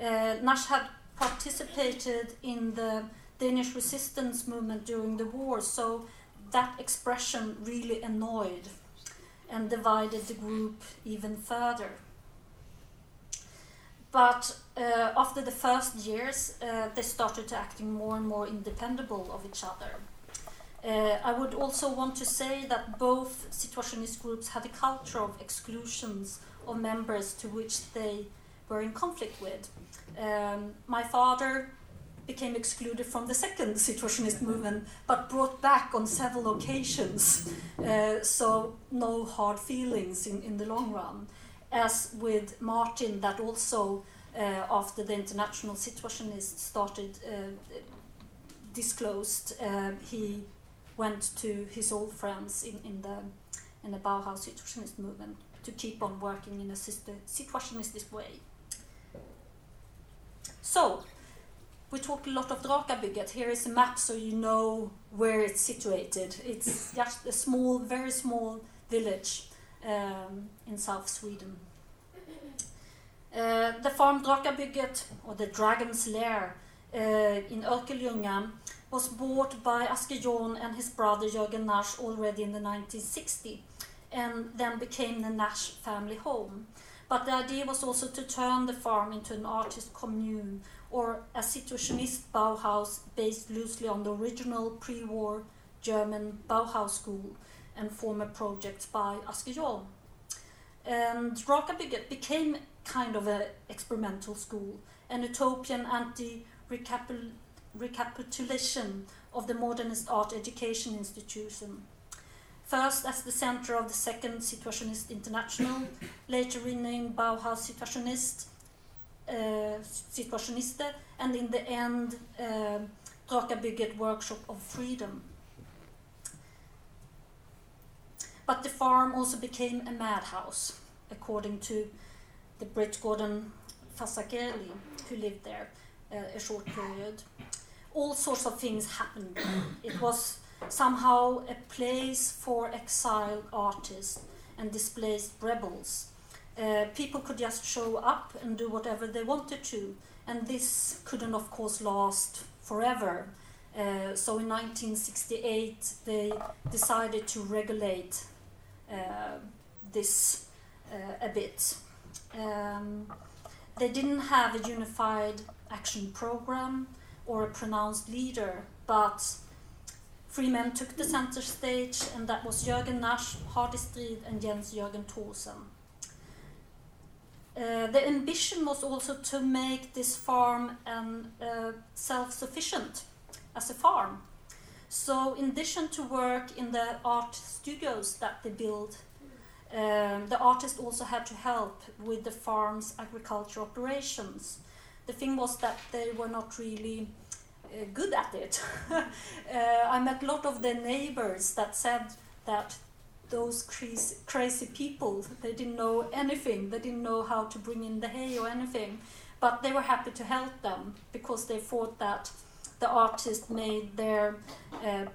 Speaker 5: Uh, Nash had participated in the Danish resistance movement during the war, so that expression really annoyed and divided the group even further. But uh, after the first years, uh, they started acting more and more independable of each other. Uh, I would also want to say that both situationist groups had a culture of exclusions of members to which they were in conflict with. Um, my father became excluded from the second situationist movement, but brought back on several occasions, uh, so no hard feelings in, in the long run as with Martin, that also uh, after the international situationists started uh, disclosed, uh, he went to his old friends in, in the in the Bauhaus situationist movement to keep on working in a situationist way. So, we talked a lot of Drakabygget. Here is a map so you know where it's situated. It's <laughs> just a small, very small village um, in South Sweden. Uh, the farm Drakabygget, or the Dragon's Lair, uh, in Örkelljunga was bought by Asger Jorn and his brother Jørgen Nash already in the 1960s and then became the Nash family home. But the idea was also to turn the farm into an artist commune or a situationist Bauhaus based loosely on the original pre war German Bauhaus school and former projects by Asger Jorn. And Drakabygget became kind of an experimental school, an utopian anti recapitulation of the modernist art education institution. First as the center of the second Situationist International, <coughs> later renamed Bauhaus Situationist, uh, Situationiste, and in the end, uh, Drakabygget Workshop of Freedom. But the farm also became a madhouse, according to the Brit Gordon Fazakerley, who lived there uh, a short period. All sorts of things happened. it was somehow a place for exiled artists and displaced rebels. Uh, people could just show up and do whatever they wanted to, and this couldn't, of course, last forever. Uh, so in 1968, they decided to regulate this uh, a bit. Um, they didn't have a unified action program or a pronounced leader, but three men took the center stage, and that was Jørgen Nash, Hardy and Jens Jørgen Thorsen. Uh, the ambition was also to make this farm um, uh, self-sufficient as a farm. So in addition to work in the art studios that they built, um, the artist also had to help with the farm's agriculture operations. The thing was that they were not really uh, good at it. <laughs> uh, I met a lot of the neighbors that said that those crazy, crazy people, they didn't know anything, they didn't know how to bring in the hay or anything, but they were happy to help them because they thought that the artist made their uh,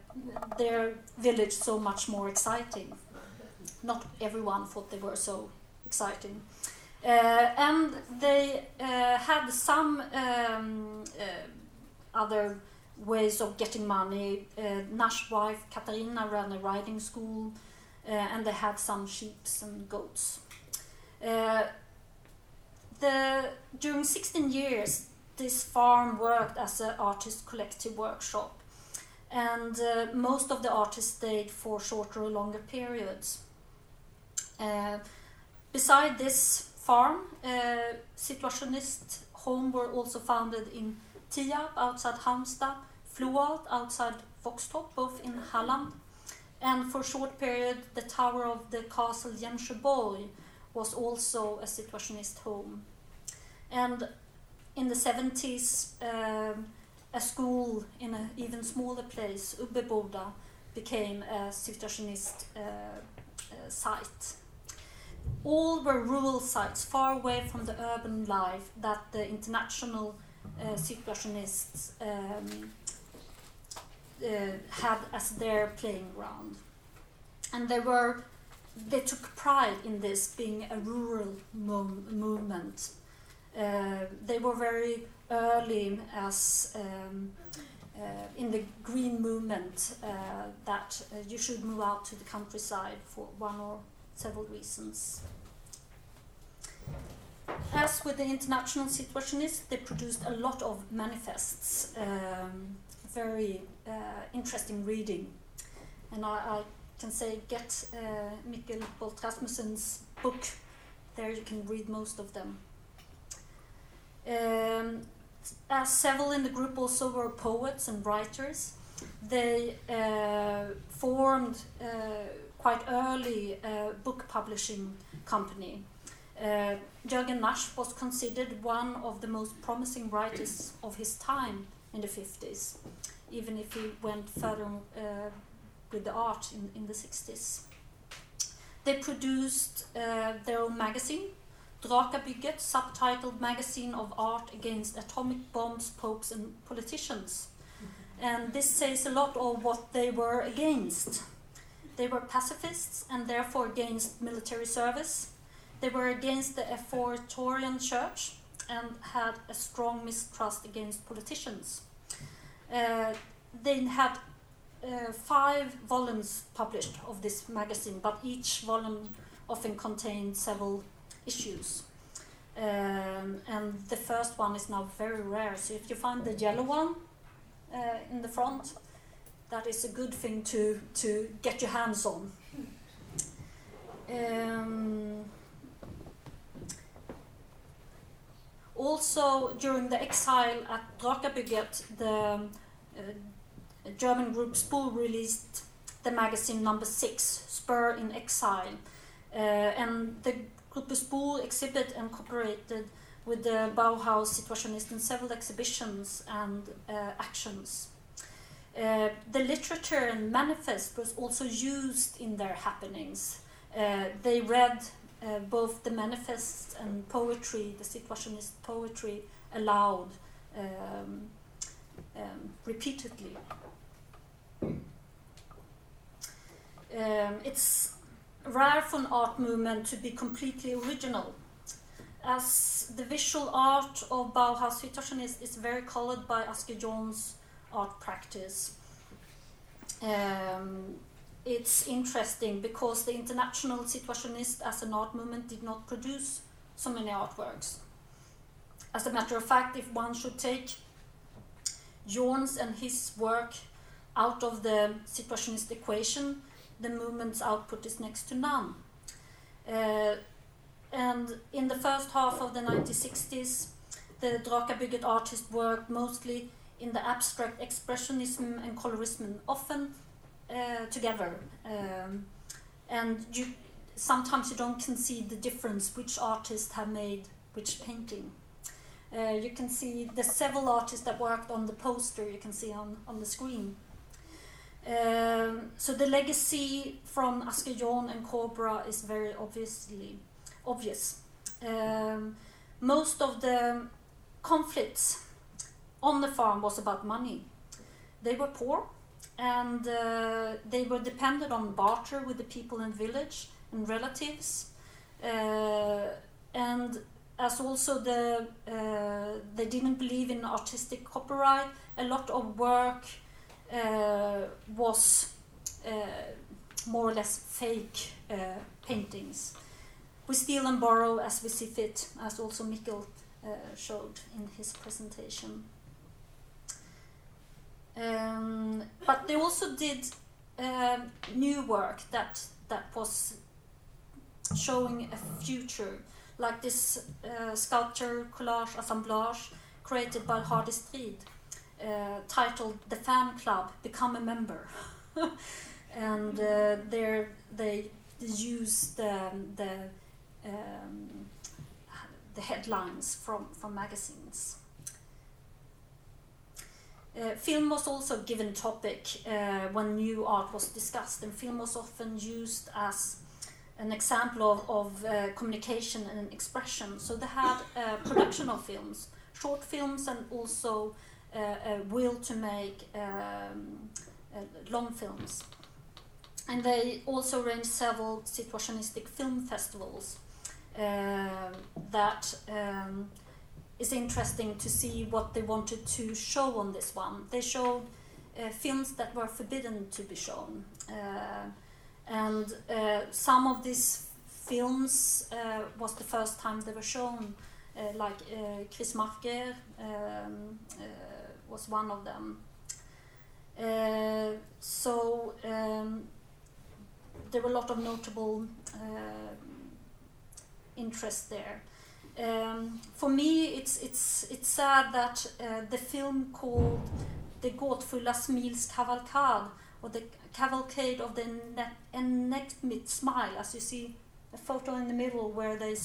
Speaker 5: their village so much more exciting. Not everyone thought they were so exciting. Uh, and they uh, had some um, uh, other ways of getting money. Uh, Nash's wife Katarina ran a riding school, uh, and they had some sheep and goats. The during 16 years, this farm worked as an artist collective workshop, and uh, most of the artists stayed for shorter or longer periods. Uh, beside this farm, uh, situationist home were also founded in Tierp outside Halmstad, Float outside Våxtorp, both in Halland, and for a short period, the tower of the castle Jämsjöborg was also a situationist home. And in the 70s, um, a school in an even smaller place, Ubbeboda, became a situationist uh, uh, site. All were rural sites far away from the urban life that the international uh, situationists um, uh, had as their playing ground. And they were they took pride in this being a rural movement. Uh, they were very early as um, uh, in the green movement uh, that you should move out to the countryside for one or several reasons. As with the international situationists, they produced a lot of manifests, um, very uh, interesting reading. And I, I can say get uh, Mikkel Bolt Rasmussen's book. There you can read most of them. Um, as several in the group also were poets and writers, they uh, formed uh, quite early a book publishing company. Uh, Jørgen Nash was considered one of the most promising writers of his time in the 50s, even if he went further uh, with the art in, in the 60s. They produced uh, their own magazine, Drakabygget, subtitled Magazine of Art Against Atomic Bombs, Popes and Politicians. And this says a lot of what they were against. They were pacifists and therefore against military service. They were against the authoritarian church and had a strong mistrust against politicians. Uh, they had uh, five volumes published of this magazine, but each volume often contained several issues. Um, and the first one is now very rare. So if you find the yellow one uh, in the front, that is a good thing to, to get your hands on. Um, also, during the exile at Drakabygget, the uh, German group Spur released the magazine number six, Spur in Exile. Uh, and the group Spur exhibit and cooperated with the Bauhaus Situationist in several exhibitions and uh, actions. Uh, the literature and manifest was also used in their happenings. Uh, they read uh, both the manifests and poetry, the Situationist poetry, aloud um, um, repeatedly. Um, it's rare for an art movement to be completely original, as the visual art of Bauhaus Situationist is very colored by Asger Jorn's art practice. Um, it's interesting because the international situationist as an art movement did not produce so many artworks. As a matter of fact, if one should take Jorn's and his work out of the situationist equation, the movement's output is next to none. Uh, and in the first half of the 1960s, the Drakabygget artists worked mostly in the abstract expressionism and colorism, often uh, together. Um, and you, sometimes you don't can see the difference which artists have made which painting. Uh, you can see the several artists that worked on the poster you can see on, on the screen. Um, so the legacy from Asger Jorn and Cobra is very obviously obvious. Um, most of the conflicts on the farm was about money. They were poor and uh, they were dependent on barter with the people in village and relatives. Uh, and as also the uh, they didn't believe in artistic copyright, a lot of work was uh, more or less fake uh, paintings. We steal and borrow as we see fit, as also Mikkel uh, showed in his presentation. Um, but they also did uh, new work that that was showing a future, like this uh, sculpture collage assemblage created by Hardy Strid, uh, titled "The Fan Club: Become a Member," <laughs> and uh, there they use the the um, the headlines from from magazines. Uh, film was also given topic uh, when new art was discussed, and film was often used as an example of, of uh, communication and expression. So they had uh, production of films, short films, and also uh, a will to make um, uh, long films. And they also arranged several situationistic film festivals that. Um, is interesting to see what they wanted to show on this one. They showed uh, films that were forbidden to be shown, uh, and uh, some of these films uh, was the first time they were shown. Uh, like uh, Chris Marker um, was one of them. so um, there were a lot of notable interest there. Um, for me, it's it's it's sad that uh, the film called The gåtfulla smils kavalkad, or the cavalcade of the enigmatic smile, as you see a photo in the middle where they're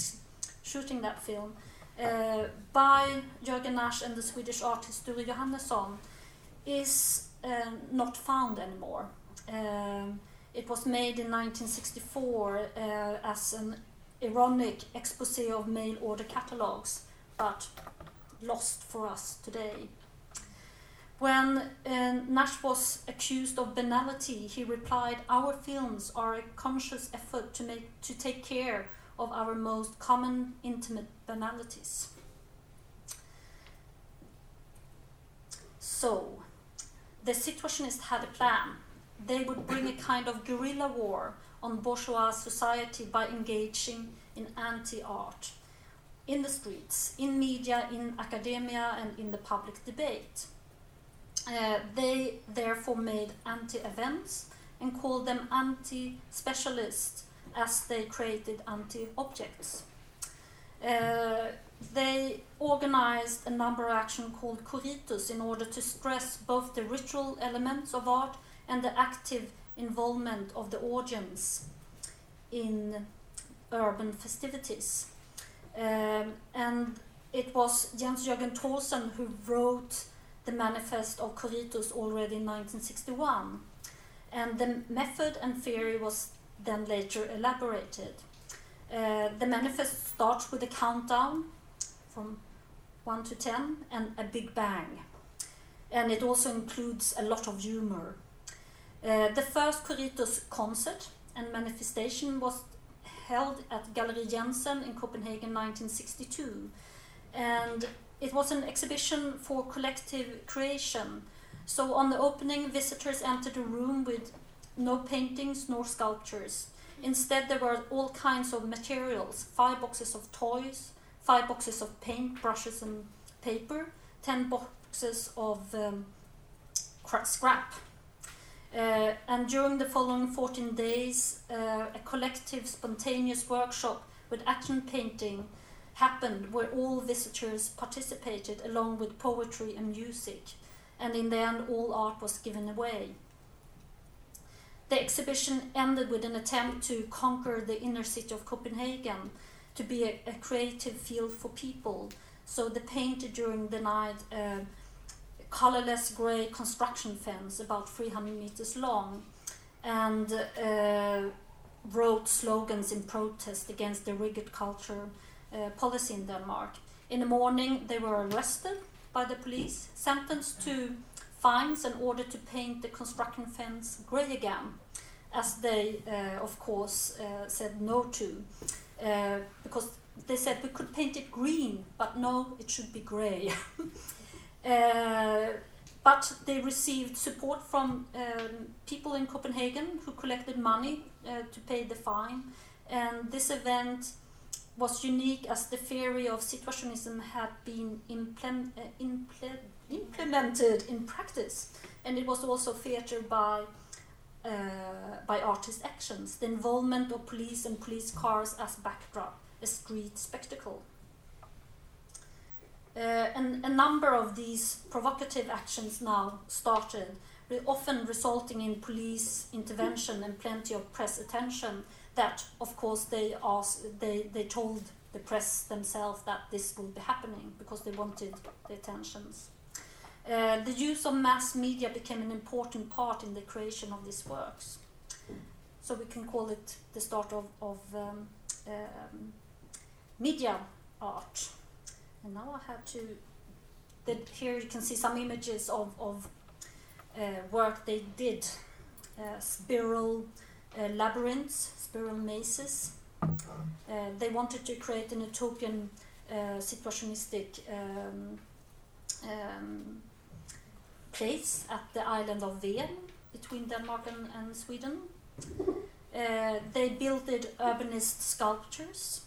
Speaker 5: shooting that film, uh, by Jørgen Nash and the Swedish artist Sture Johannesson, is uh, not found anymore. Um, it was made in 1964 uh, as an ironic expose of mail order catalogs, but lost for us today. When uh, Nash was accused of banality, he replied, "Our films are a conscious effort to make to take care of our most common intimate banalities." So, the Situationists had a plan. They would bring a kind of guerrilla war on bourgeois society by engaging in anti art in the streets, in media, in academia, and in the public debate. Uh, they therefore made anti events and called them anti specialists as they created anti objects. Uh, they organized a number of actions called Coritus in order to stress both the ritual elements of art and the active involvement of the audience in urban festivities. Um, and it was Jens Jørgen Thorsen who wrote the manifest of Coritus already in 1961. And the method and theory was then later elaborated. Uh, the manifest starts with a countdown from 1 to 10 and a big bang. And it also includes a lot of humor. Uh, the first Coritus concert and manifestation was held at Gallery Jensen in Copenhagen 1962. And it was an exhibition for collective creation. So on the opening, visitors entered a room with no paintings nor sculptures. Instead, there were all kinds of materials five boxes of toys, five boxes of paint, brushes, and paper, ten boxes of um, scrap uh, and during the following 14 days, uh, a collective spontaneous workshop with action painting happened where all visitors participated along with poetry and music. And in the end, all art was given away. The exhibition ended with an attempt to conquer the inner city of Copenhagen to be a, a creative field for people. So the painter during the night uh, colorless gray construction fence about 300 meters long and uh, wrote slogans in protest against the rigid culture uh, policy in Denmark. In the morning, they were arrested by the police, sentenced to fines, and ordered to paint the construction fence gray again, as they, uh, of course, uh, said no to, uh, because they said we could paint it green, but no, it should be grey. <laughs> but they received support from um, people in Copenhagen who collected money to pay the fine. And this event was unique as the theory of situationism had been implement, uh, imple implemented in practice. And it was also featured by by artist actions, the involvement of police and police cars as backdrop, a street spectacle. Uh, and a number of these provocative actions now started, often resulting in police intervention and plenty of press attention. That, of course, they asked, they, they told the press themselves that this would be happening because they wanted the attentions. Uh, the use of mass media became an important part in the creation of these works. So we can call it the start of, of um, um, media art. And now I have to. That here you can see some images of, of uh, work they did. Uh, spiral labyrinths, spiral mazes. They wanted to create an utopian situationistic um, um, place at the island of Ven between Denmark and, and Sweden. Uh, they built urbanist sculptures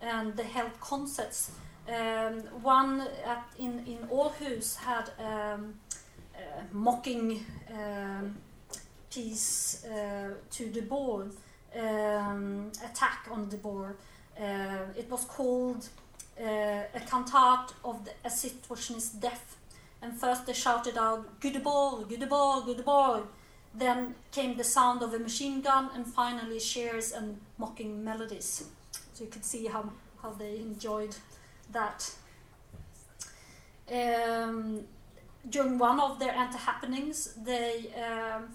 Speaker 5: and they held concerts um, one at, in, in Aarhus had um, a mocking um, piece uh, to Debord, um, attack on Debord. Uh, it was called uh, a cantate of the, situationist death. And first they shouted out, Göteborg, Göteborg, Göteborg. Then came the sound of a machine gun and finally cheers and mocking melodies. So you could see how, how they enjoyed that um, during one of their anti-happenings, they um,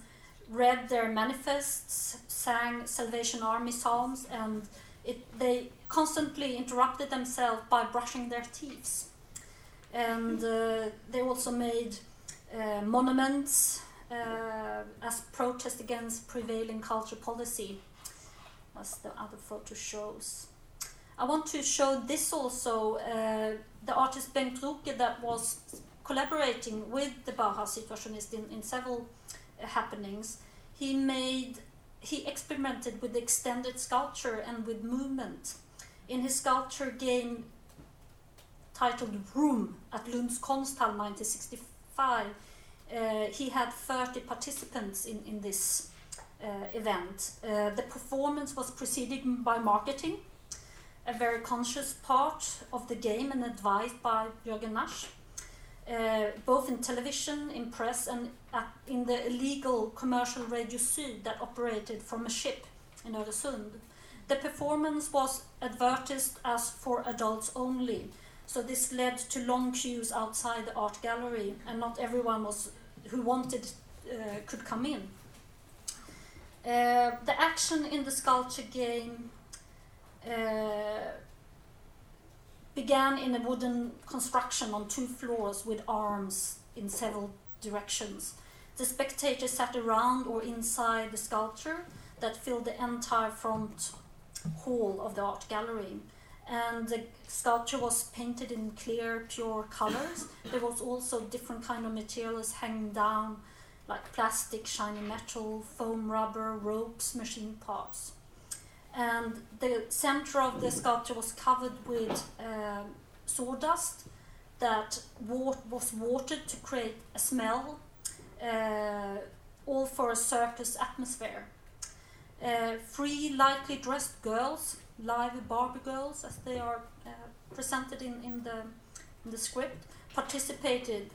Speaker 5: read their manifests, sang Salvation Army psalms, and it, they constantly interrupted themselves by brushing their teeth. And uh, they also made uh, monuments uh, as protest against prevailing culture policy, as the other photo shows. I want to show this also. Uh, the artist Bengt Ruke that was collaborating with the Bauhaus Situationist in, in several uh, happenings. He made he experimented with extended sculpture and with movement. In his sculpture game titled Room at Lunds Konsthall 1965, uh, he had 30 participants in, in this uh, event. Uh, the performance was preceded by marketing a very conscious part of the game and advised by Jørgen Nash, uh, both in television, in press, and at, in the illegal commercial Radio Syd that operated from a ship in Öresund. The performance was advertised as for adults only, so this led to long queues outside the art gallery, and not everyone was who wanted uh, could come in. Uh, the action in the sculpture game uh, began in a wooden construction on two floors with arms in several directions. The spectators sat around or inside the sculpture that filled the entire front hall of the art gallery. And the sculpture was painted in clear, pure colors. There was also different kind of materials hanging down, like plastic, shiny metal, foam rubber, ropes, machine parts and the center of the sculpture was covered with uh, sawdust that wa was watered to create a smell, uh, all for a circus atmosphere. Uh, three lightly dressed girls, live Barbie girls as they are uh, presented in, in, the, in the script, participated,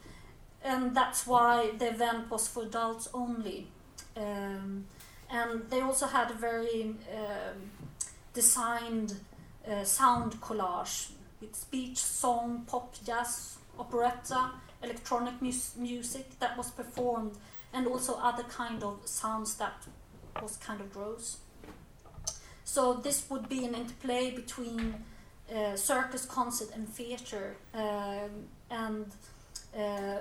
Speaker 5: and that's why the event was for adults only. Um, and they also had a very um, designed uh, sound collage with speech, song, pop, jazz, operetta, electronic mus music that was performed, and also other kind of sounds that was kind of gross. So this would be an interplay between uh, circus, concert, and theater, um, and uh,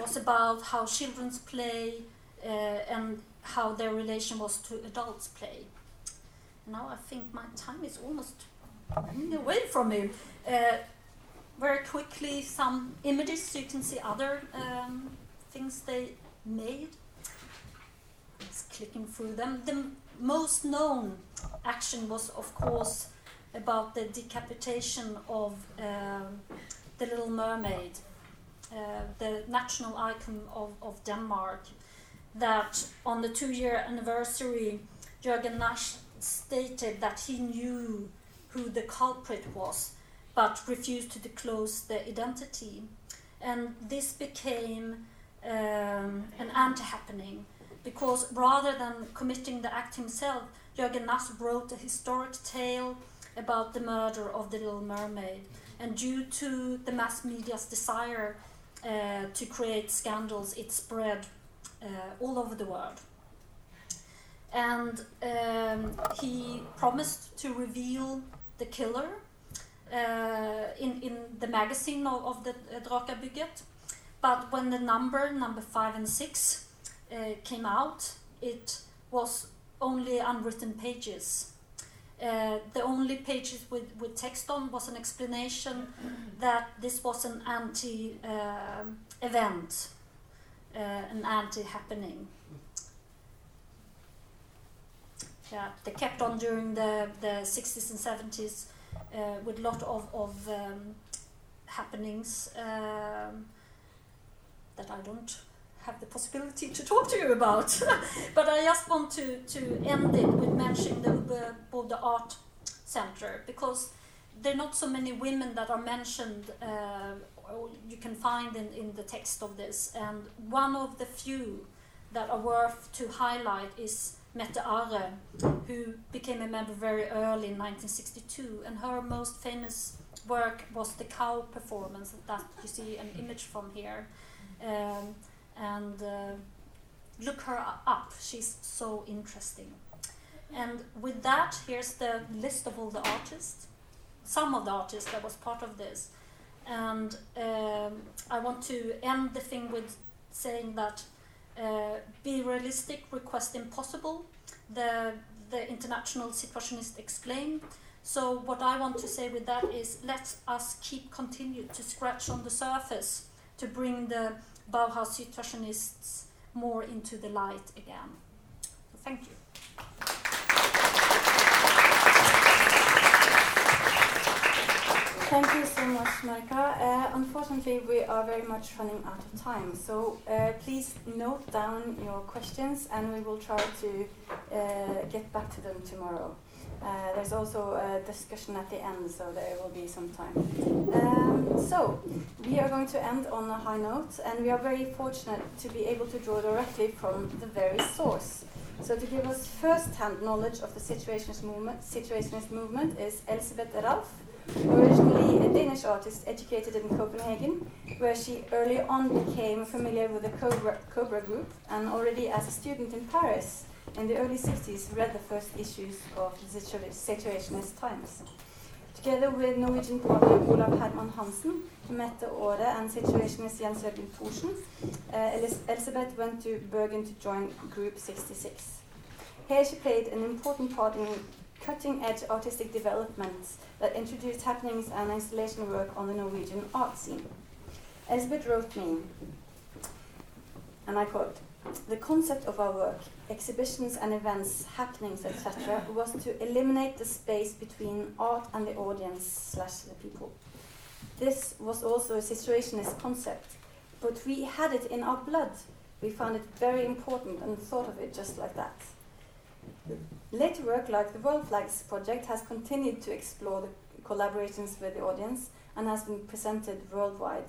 Speaker 5: was about how children's play uh, and how their relation was to adults' play. Now I think my time is almost away from me. Uh, very quickly, some images so you can see other um, things they made. Just clicking through them. The most known action was, of course, about the decapitation of um, the Little Mermaid, uh, the national icon of, of Denmark. That on the two-year anniversary, Jørgen Nash stated that he knew who the culprit was, but refused to disclose the identity. And this became um, an anti-happening because rather than committing the act himself, Jørgen Nash wrote a historic tale about the murder of the Little Mermaid. And due to the mass media's desire uh, to create scandals, it spread uh, all over the world. And um, he promised to reveal the killer uh, in, in the magazine of, of the uh, Drakabygget. But when the number, number five and six, uh, came out, it was only unwritten pages. Uh, the only pages with, with text on was an explanation that this was an anti uh, event, uh, an anti happening. Yeah, they kept on during the, the 60s and 70s uh, with a lot of, of um, happenings um, that I don't have the possibility to talk to you about. <laughs> but I just want to, to end it with mentioning the Uber Art Center because there are not so many women that are mentioned uh, you can find in, in the text of this. And one of the few that are worth to highlight is Mette Are, who became a member very early in 1962. And her most famous work was the cow performance that you see an image from here. Um, and uh, look her up. She's so interesting. And with that, here's the list of all the artists, some of the artists that was part of this. And um, I want to end the thing with saying that uh, be realistic, request impossible. The the international situationist exclaimed. So what I want to say with that is let us keep continue to scratch on the surface to bring the Bauhaus situationists more into the light again. So thank you.
Speaker 2: Thank you so much, Marika. Uh, unfortunately, we are very much running out of time, so uh, please note down your questions and we will try to uh, get back to them tomorrow. Uh, there's also a discussion at the end, so there will be some time. Um, so, we are going to end on a high note, and we are very fortunate to be able to draw directly from the very source. So, to give us first-hand knowledge of the situationist movement, situationist movement is Elsebeth Rahlff, originally a Danish artist educated in Copenhagen, where she early on became familiar with the Cobra, Cobra group, and already as a student in Paris in the early 60s read the first issues of the Situationist Times. Together with Norwegian partner Olav Herman Hansen, Mette Åre and Situationist Jens Jørgen Thorsen, uh, Elsebeth went to Bergen to join Group 66. Here she played an important part in cutting-edge artistic developments that introduced happenings and installation work on the Norwegian art scene. Elsebeth wrote me, and I quote, the concept of our work, exhibitions and events, happenings, etc., was to eliminate the space between art and the audience slash the people. This was also a situationist concept, but we had it in our blood. We found it very important and thought of it just like that. Later work like the World Flags project has continued to explore the collaborations with the audience and has been presented worldwide.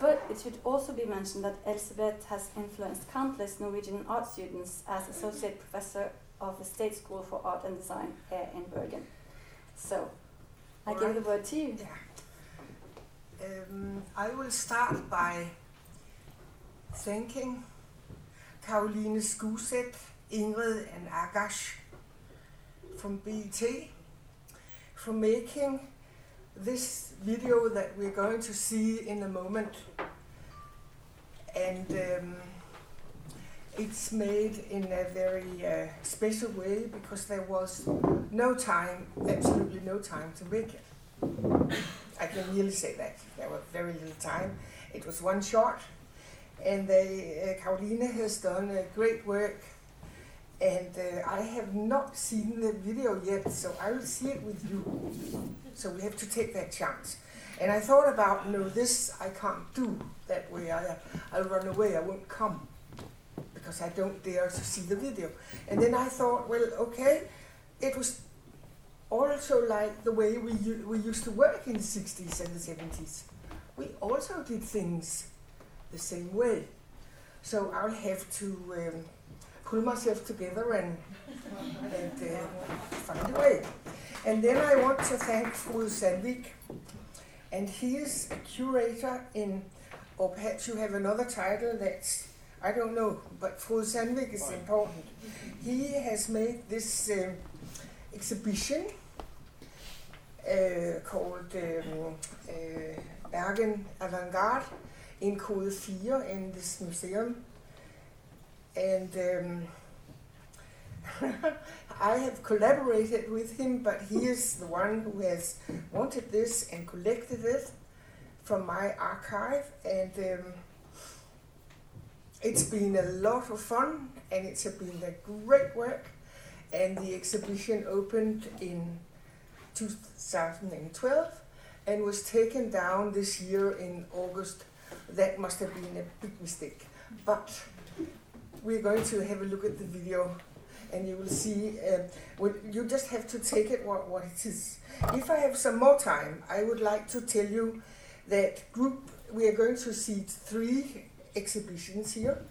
Speaker 2: But it should also be mentioned that Elsebeth has influenced countless Norwegian art students as associate professor of the State School for Art and Design here in Bergen. So, I give the word to you.
Speaker 6: Yeah. Um, I will start by thanking Caroline Skuset, Ingrid, and Agash from BET for making this video that we're going to see in a moment. And um, it's made in a very uh, special way because there was no time, absolutely no time to make it. I can really say that. There was very little time. It was one shot, and they, uh, Caroline has done a great work. And uh, I have not seen the video yet, so I will see it with you. So we have to take that chance. And I thought about, no, this I can't do that way. I, I'll run away. I won't come because I don't dare to see the video. And then I thought, well, okay, it was also like the way we, we used to work in the 60s and the 70s. We also did things the same way. So I'll have to um, pull myself together and, and uh, find a way. And then I want to thank Frode Sandvik. And he is a curator in, or perhaps you have another title that's, I don't know, but Frode Sandvik is important. He has made this um, exhibition uh, called um, uh, Bergen Avantgarde in KODE 4 in this museum. And um, <laughs> I have collaborated with him, but he is the one who has wanted this and collected it from my archive. And um, it's been a lot of fun and it's been a great work. And the exhibition opened in 2012 and was taken down this year in August. That must have been a big mistake. But we're going to have a look at the video and you will see. Uh, you just have to take it what, what it is. If I have some more time, I would like to tell you that group we are going to see three exhibitions here,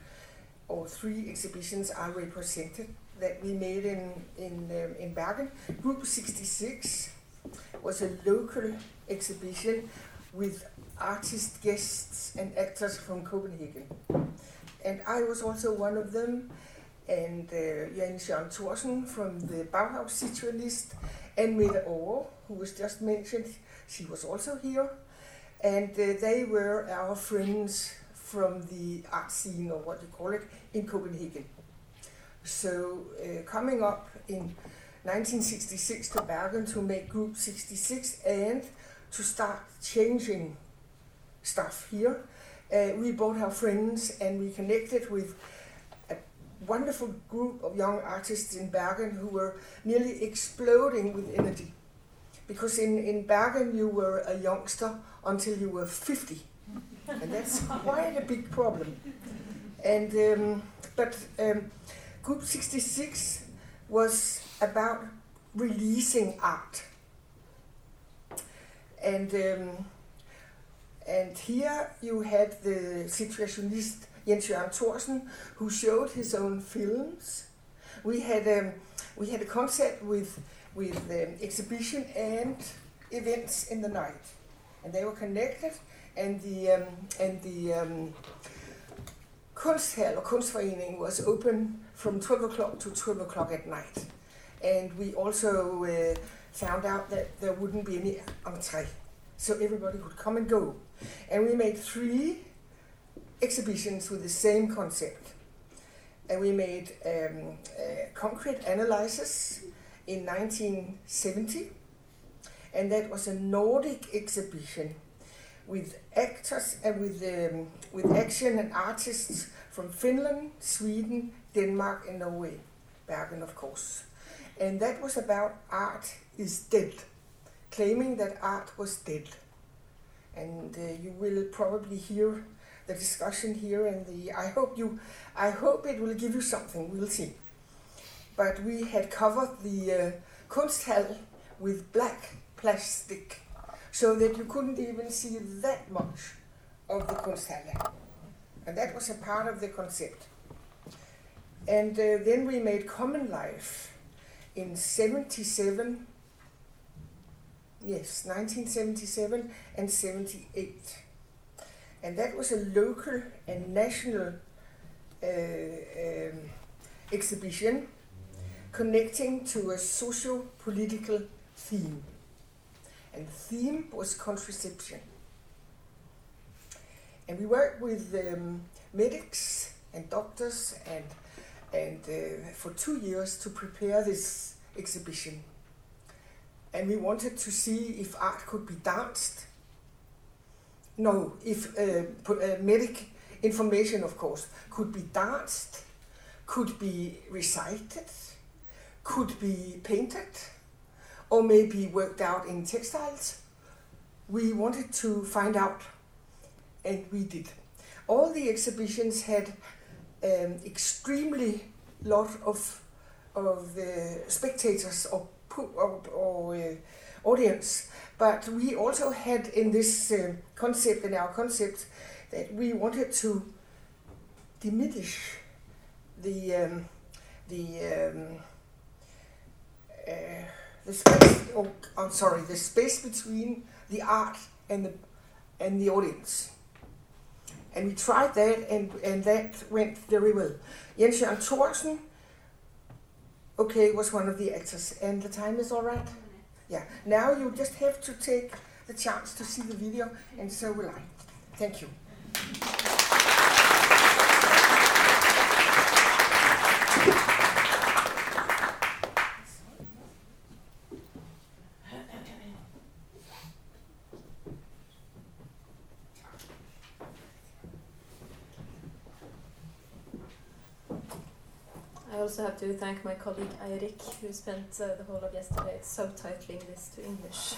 Speaker 6: or three exhibitions are represented that we made in in um, in Bergen. Group 66 was a local exhibition with artist guests and actors from Copenhagen, and I was also one of them and uh, Jan Thorsen from the Bauhaus Situationist, and Mette Aare, who was just mentioned, she was also here. And uh, they were our friends from the art scene, or what you call it, in Copenhagen. So, uh, coming up in 1966 to Bergen to make Group 66 and to start changing stuff here, uh, we brought our friends and we connected with a wonderful group of young artists in Bergen who were nearly exploding with energy. Because in, in Bergen you were a youngster until you were 50. And that's <laughs> quite a big problem. And um, but um, Group 66 was about releasing art. And um, and here you had the situationist Jens Jørgen Thorsen, who showed his own films. We had um, we had a concept with with um, exhibition and events in the night, and they were connected. And the um, and the um, Kunsthal or Kunstforening was open from 12 o'clock to 12 o'clock at night. And we also uh, found out that there wouldn't be any entrée, so everybody could come and go. And we made three exhibitions with the same concept. And we made um, concrete analysis in 1970, and that was a Nordic exhibition with actors and with um, with action and artists from Finland, Sweden, Denmark, and Norway, Bergen, of course. And that was about art is dead, claiming that art was dead. And uh, you will probably hear the discussion here and the I hope you I hope it will give you something. We'll see. But we had covered the uh, with black plastic so that you couldn't even see that much of the Kunsthal. And that was a part of the concept. And uh, then we made common life in 77 yes 1977 and 78 and that was a local and national uh, um, exhibition connecting to a socio-political theme. And the theme was contraception. And we worked with um, medics and doctors and and uh, for two years to prepare this exhibition. And we wanted to see if art could be danced. No, if uh, uh, medic information, of course, could be danced, could be recited, could be painted, or maybe worked out in textiles. We wanted to find out, and we did. All the exhibitions had um, extremely lot of of uh, spectators or uh, audience, but we also had in this uh, concept in our concept that we wanted to diminish the um, the um, uh, the space. Oh, I'm sorry, the space between the art and the and the audience. And we tried that, and, and that went very well. Jens Jørgen Thorsen, okay, was one of the actors. And the time is all right? Yeah. Now you just have to take the chance to see the video, and so will I. Thank you.
Speaker 7: I also have to thank my colleague Eirik, who spent uh, the whole of yesterday subtitling this to English.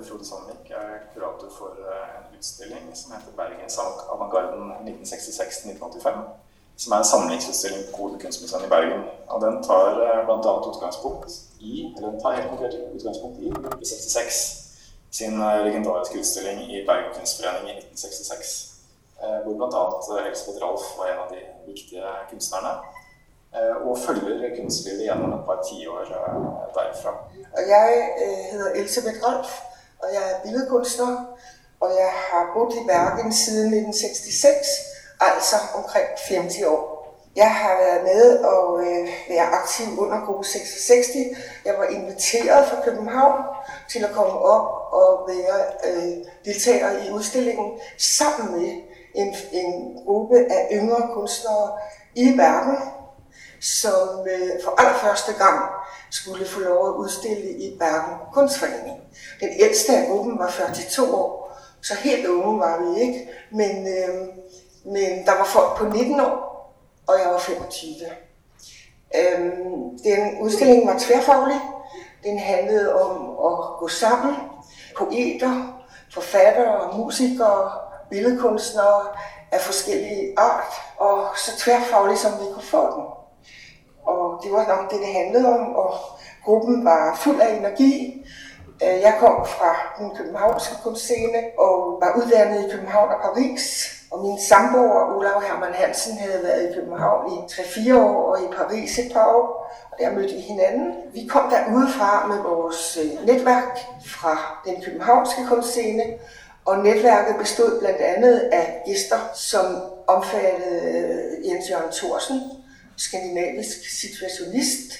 Speaker 8: Hei, Frode Sandvik. Er kurator for eh, en utstilling som heter Bergens Avantgarden 1966-1985. Som er en samlingsutstilling på Kode kunstmuseum i Bergen. Og den tar eh, blant annet utgangspunkt i, eller den tar helt konkret utgangspunkt i 66 sin eh, legendariske utstilling i Bergen kunstforening i 1966. eh, Hvor blant annet eh, Elisabeth Ralf var en av de viktige kunstnerne. eh, Og følger kunstlivet gjennom et par tiår eh, derfra.
Speaker 6: Og jeg øh, hedder Elisabeth Rolf, og jeg er billedkunstner, og jeg har boet i Bergen siden 1966, altså omkring 50 år. Jeg har været med og øh, være aktiv under gruppe 66. Jeg var inviteret fra København til at komme op og være øh, deltager i udstillingen sammen med en, en gruppe af yngre kunstnere i Bergen, som øh, for allerførste gang skulle få lov at udstille i Bergen Kunstforening. Den ældste af gruppen var 42 år, så helt unge var vi ikke, men, øh, men der var folk på 19 år, og jeg var 25. Øhm, den udstilling var tværfaglig. Den handlede om at gå sammen, poeter, forfattere, musikere, billedkunstnere af forskellige art, og så tværfaglig som vi kunne få den. Og det var nok det, det handlede om, og gruppen var fuld af energi. Øh, jeg kom fra den københavnske kunstscene og var uddannet i København og Paris. Og min samboer, Olav Hermann Hansen, havde været i København i 3-4 år og i Paris et par år. Og der mødte vi hinanden. Vi kom der udefra med vores øh, netværk fra den københavnske kunstscene. Og netværket bestod blandt andet af gæster, som omfattede øh, Jens Jørgen Thorsen, skandinavisk situationist,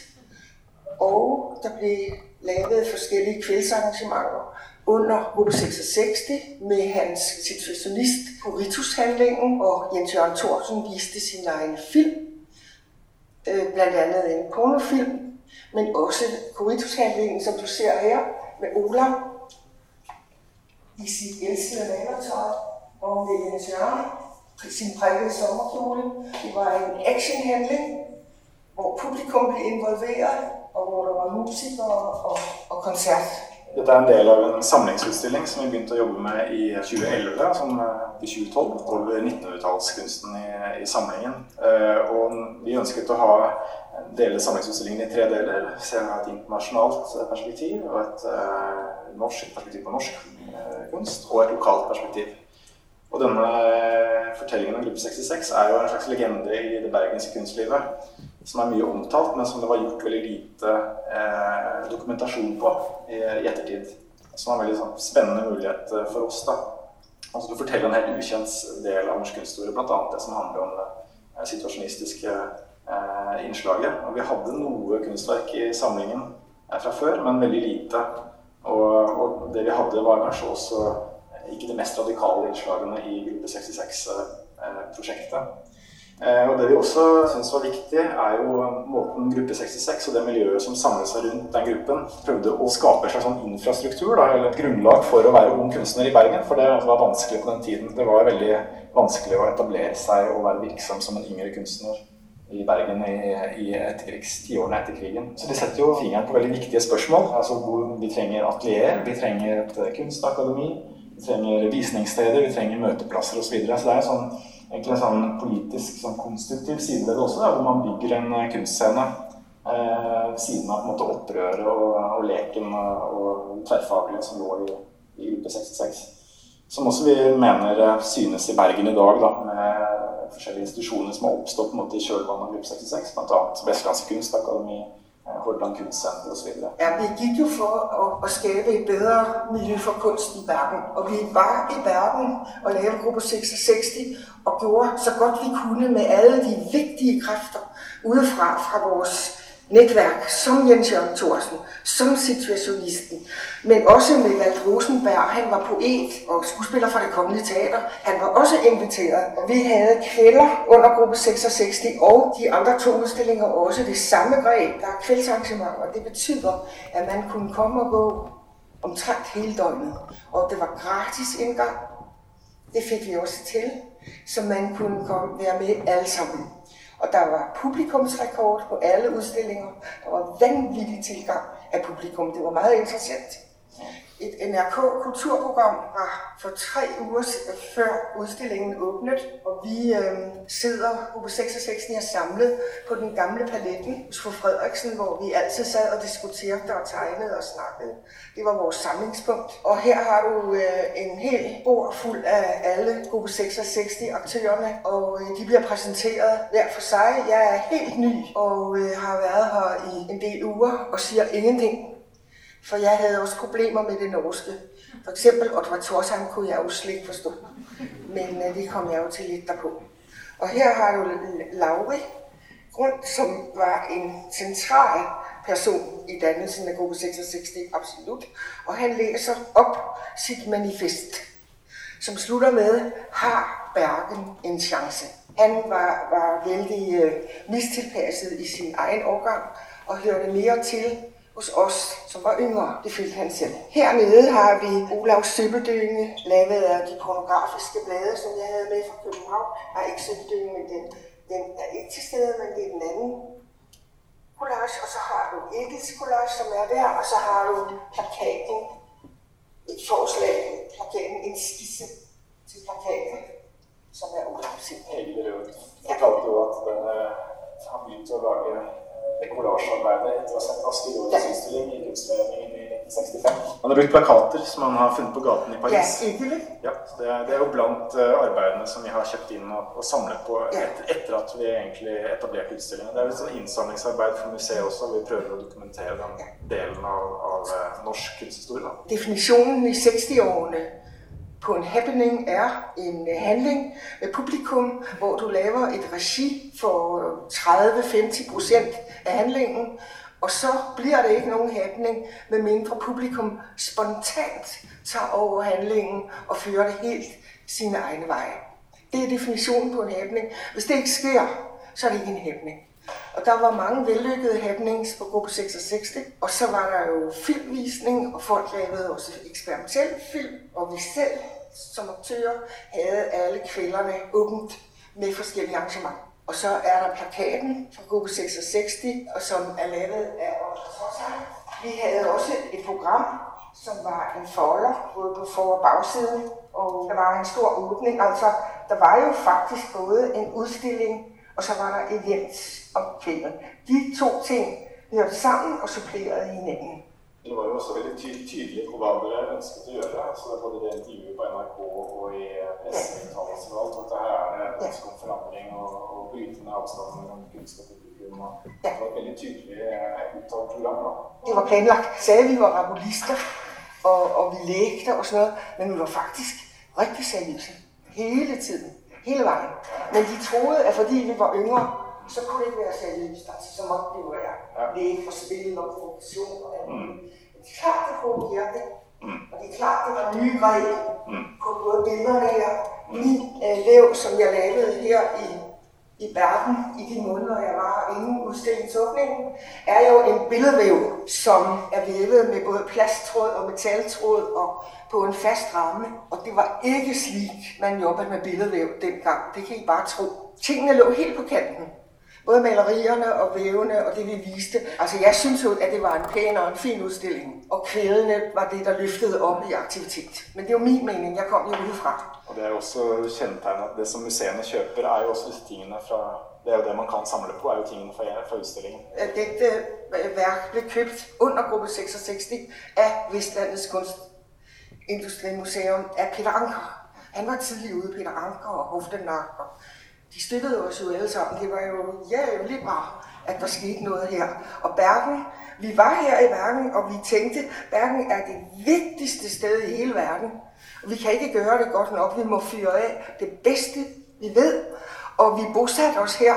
Speaker 6: og der blev lavet forskellige kveldsarrangementer under gruppe 66 med hans situationist på ritushandlingen, og Jens Jørgen Thorsen viste sin egen film, øh, blandt andet en pornofilm, men også Ritushandlingen, som du ser her, med Ola i sit elskede malertøj, og med Jens Jørgen sin prikkede sommerkjole. Det var en actionhandling, hvor publikum blev involveret, og hvor der var musikere og, og koncert
Speaker 8: Dette er en del av en samlingsutstilling som vi begynte å jobbe med i 2011, som eh, i 2012, over 1900-tallskunsten i, i, samlingen. Eh, og vi ønsket å ha dele samlingsutstillingen i tre deler. Så jeg har et internasjonalt eh, perspektiv og et uh, norsk perspektiv på norsk uh, kunst, og et lokalt perspektiv. Og denne eh, fortellingen om Gruppe 66 er jo en slags legende i det bergenske kunstlivet som er mye omtalt, men som det var gjort veldig lite eh, dokumentasjon på i, i, ettertid. Som er en veldig sånn, spennende mulighet eh, for oss. da. Altså, du forteller en helt ukjent del av norsk kunsthistorie, bl.a. det som handler om det situasjonistiske eh, innslaget. Og vi hadde noe kunstverk i samlingen eh, fra før, men veldig lite. Og, og, det vi hadde, var kanskje også ikke de mest radikale innslagene i Gruppe 66-prosjektet. Eh, eh, og Det vi også syns var viktig, er jo måten Gruppe 66 og det miljøet som samlet seg rundt den gruppen, prøvde å skape en slags sånn infrastruktur, da, eller et grunnlag for å være ung kunstner i Bergen. For det altså var vanskelig på den tiden. Det var veldig vanskelig å etablere seg og være virksom som en yngre kunstner i Bergen i, i etterkrigs, tiårene etter krigen. Så de setter jo fingeren på veldig viktige spørsmål. Altså hvor Vi trenger atelier, vi trenger et kunstakademi, vi trenger visningssteder, vi trenger møteplasser osv. Så, videre. så det er en sånn egentlig en sånn politisk, sånn konstruktiv side ved det også, da, hvor man bygger en eh, kunstscene eh, ved siden av på en måte opprøret og, og leken og, og tverrfaglige som lå i, i Gruppe 66. Som også vi mener eh, synes i Bergen i dag, da, med forskjellige institusjoner som har oppstått på en måte i kjølvannet av Gruppe 66, bl.a. Vestlandsk Kunstakademi, Hordaland Kunstsenter osv.
Speaker 6: Ja, vi gik jo for at, at skabe et bedre miljø for kunst i verden. Og vi var i verden og lavede gruppe 66 og gjorde så godt vi kunne med alle de vigtige kræfter udefra fra vores netværk, som Jens Jørgen Thorsen, som situationisten, men også med Walt Rosenberg. Han var poet og skuespiller fra det kongelige teater. Han var også inviteret. Vi havde kvælder under gruppe 66 og de andre to udstillinger også det samme greb. Der er kveldsarrangementer, og det betyder, at man kunne komme og gå omtrent hele døgnet. Og det var gratis indgang. Det fik vi også til, så man kunne komme, være med alle sammen. Og der var publikumsrekord på alle udstillinger. Der var vanvittig tilgang af publikum. Det var meget interessant et NRK kulturprogram var for tre uger før udstillingen åbnet, og vi øh, sidder på 66 er samlet på den gamle paletten hos fru Frederiksen, hvor vi altid sad og diskuterede og tegnede og snakkede. Det var vores samlingspunkt. Og her har du øh, en hel bord fuld af alle gruppe 66 aktørerne, og øh, de bliver præsenteret hver for sig. Jeg er helt ny og øh, har været her i en del uger og siger ingenting for jeg havde også problemer med det norske. For eksempel Oddvar Torsheim kunne jeg jo slet ikke forstå. Men øh, det kom jeg jo til lidt derpå. Og her har du Lauri Grund, som var en central person i dannelsen af gruppe 66, absolut. Og han læser op sit manifest, som slutter med, har Bergen en chance? Han var, var vældig øh, mistilpasset i sin egen årgang og hørte mere til hos os, som var yngre. Det fyldte han selv. Hernede har vi Olav Søbeldynge, lavet af de pornografiske blade, som jeg havde med fra København. Nej, ikke Søbeldynge, men den, den er ikke til stede, men det er den anden collage. Og så har du Egils collage, som er der, og så har du plakaten, et forslag, plakaten, en skisse til plakaten, som er Olav simpelthen.
Speaker 8: Egil det, fortalte jo at den har begynt å lage det kollasjearbeidet etter å ha sett Asker Jords utstilling i Kunstforeningen i 1965. Han har brukt plakater som han har funnet på gaten i Paris. Ja, det, er, det er jo blant uh, arbeidene som vi har kjøpt inn og, og samlet på et, etter at vi egentlig etablerte utstillingen. Det er et sånn innsamlingsarbeid for museet også, vi prøver å dokumentere den delen av, av uh, norsk kunsthistorie.
Speaker 6: Definisjonen i 60-årene på en happening er en øh, handling med publikum, hvor du laver et regi for 30-50 procent af handlingen, og så bliver det ikke nogen happening, medmindre publikum spontant tager over handlingen og fører det helt sine egne veje. Det er definitionen på en happening. Hvis det ikke sker, så er det ikke en happening. Og der var mange vellykkede happenings på gruppe 66, og så var der jo filmvisning, og folk lavede også eksperimentel film, og vi selv som aktører havde alle kvælderne åbent med forskellige arrangementer. Og så er der plakaten fra gruppe 66, og som er lavet af Vi havde også et program som var en folder, både på for- og bagsiden, og der var en stor åbning. Altså, der var jo faktisk både en udstilling, og så var der events om kvelden. De to ting hørte sammen og supplerede hinanden.
Speaker 8: Det var jo også veldig ty tydelig på hva dere ønsket å gjøre. Altså, både det intervjuet på NRK og i presseuttalelser og alt. Det her er et ønske om forandring og, og bryte ned avstanden mellom kunst og publikum. Det var et veldig tydelig uttalt program. da.
Speaker 6: Det var planlagt. Sagde, vi var rabulister, og, og vi lægte og sådan noget, men vi var faktisk rigtig seriøse. Hele tiden. Hele vejen. Men de troede, at fordi vi var yngre, så kunne det ikke være seriøst. Altså, så måtte vi jo være læge for spil og produktion og alt muligt. Men det er klart, det provokerede. Og det er klart, det var nye greb på både billederne her. Min øh, væv, som jeg lavede her i, i verden i de måneder, jeg var inden udstillingsåbningen, er jo en billedvæv, som er vævet med både plasttråd og metaltråd og på en fast ramme. Og det var ikke slik, man jobbede med billedvæv dengang. Det kan I bare tro. Tingene lå helt på kanten. Både malerierne og vævene og det vi viste. Altså jeg synes jo, at det var en pæn og en fin udstilling. Og kvædene var det, der løftede op i aktivitet. Men det er jo min mening. Jeg kom jo udefra.
Speaker 8: Og det er jo også kjennetegnet at det som museene kjøper, er jo også disse tingene fra Det er jo det man kan samle på, er jo tingene fra, fra utstillingen.
Speaker 6: At Dette øh, værk blev købt under gruppe 66 af Vestlandets Kunstindustrimuseum af Peter Anker. Han var tidlig ude, Peter Anker og Hoftenak. De støttede os jo alle sammen. Det var jo jævlig bra, at der skete noget her. Og Bergen, vi var her i Bergen, og vi tænkte, Bergen er det vigtigste sted i hele verden. Og vi kan ikke gøre det godt nok. Vi må fyre af det bedste, vi ved. Og vi bosatte os her,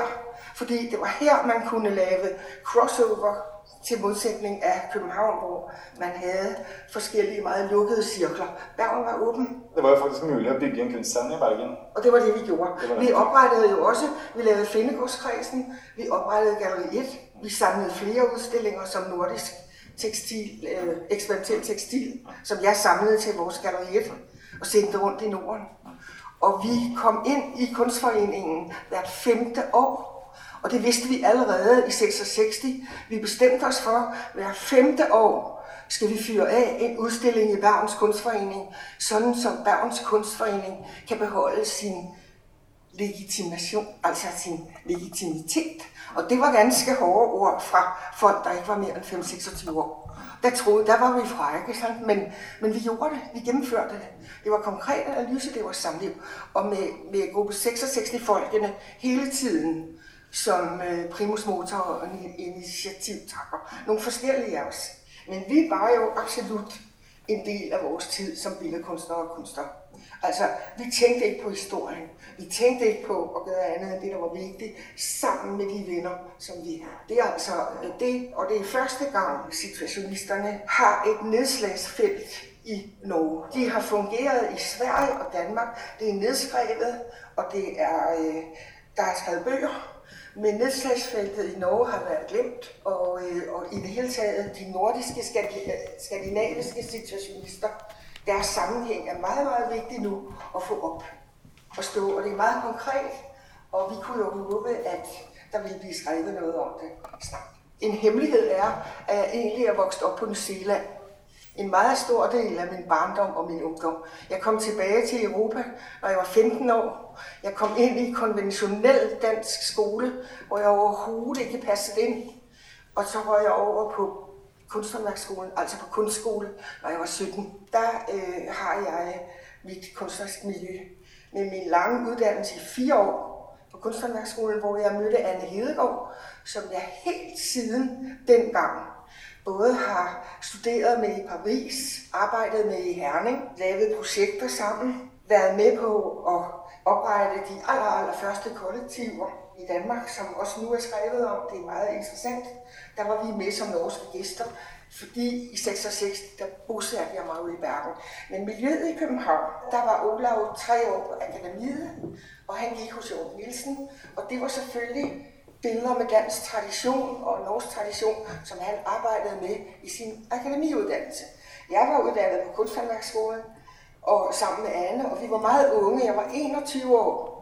Speaker 6: fordi det var her, man kunne lave crossover til modsætning af København, hvor man havde forskellige meget lukkede cirkler. Bergen var åben,
Speaker 8: Det var jo faktisk mulig å bygge en kunstscene i Bergen.
Speaker 6: og det var det, vi gjorde.
Speaker 8: Det det.
Speaker 6: Vi oprettede jo også, vi lavede Findegårdskredsen, vi oprettede Galleri 1, vi samlede flere udstillinger som nordisk tekstil, øh, eksperimentel tekstil, som jeg samlede til vores Galleri 1 og sendte rundt i Norden. Og vi kom ind i kunstforeningen hvert femte år, og det vidste vi allerede i 66. Vi bestemte os for, hver femte år skal vi fyre af en udstilling i Bergens Kunstforening, sådan som Bergens Kunstforening kan beholde sin legitimation, altså sin legitimitet. Og det var ganske hårde ord fra folk, der ikke var mere end 5-26 år. Der troede, der var vi frække, sant? Men, men vi gjorde det, vi gennemførte det. Det var konkret analyse, det var samliv. Og med, med gruppe 66-folkene hele tiden som øh, primus motor og initiativtakker. Nogle forskellige af os. Men vi var jo absolut en del af vores tid som billedkunstnere og kunstnere. Altså, vi tænkte ikke på historien. Vi tænkte ikke på at gøre andet end det, der var vigtigt, sammen med de venner, som vi har. Det er altså øh, det, og det er første gang, situationisterne har et nedslagsfelt i Norge. De har fungeret i Sverige og Danmark. Det er nedskrevet, og det er, øh, der er skrevet bøger, men nedslagsfeltet i Norge har været glemt, og, øh, og i det hele taget de nordiske, øh, skandinaviske situationister, deres sammenhæng er meget, meget vigtig nu at få op og stå, og det er meget konkret, og vi kunne jo håbe, at der ville blive skrevet noget om det snart. En hemmelighed er, at jeg egentlig er vokset op på New Zealand. En meget stor del af min barndom og min ungdom. Jeg kom tilbage til Europa, når jeg var 15 år. Jeg kom ind i konventionel dansk skole, hvor jeg overhovedet ikke passede ind. Og så var jeg over på kunsthåndværksskolen, altså på kunstskole, når jeg var 17. Der øh, har jeg mit kunstneriske miljø med min lange uddannelse i fire år på kunsthåndværksskolen, hvor jeg mødte Anne Hedegaard, som jeg helt siden dengang både har studeret med i Paris, arbejdet med i Herning, lavet projekter sammen, været med på at oprette de aller, aller første kollektiver i Danmark, som også nu er skrevet om. Det er meget interessant. Der var vi med som norske gæster, fordi i 66, der bosatte jeg mig ude i Bergen. Men miljøet i København, der var Olav tre år på akademiet, og han gik hos Jørgen Nielsen, og det var selvfølgelig billeder med dansk tradition og norsk tradition, som han arbejdede med i sin akademiuddannelse. Jeg var uddannet på Kunsthåndværksskolen og sammen med Anne, og vi var meget unge. Jeg var 21 år,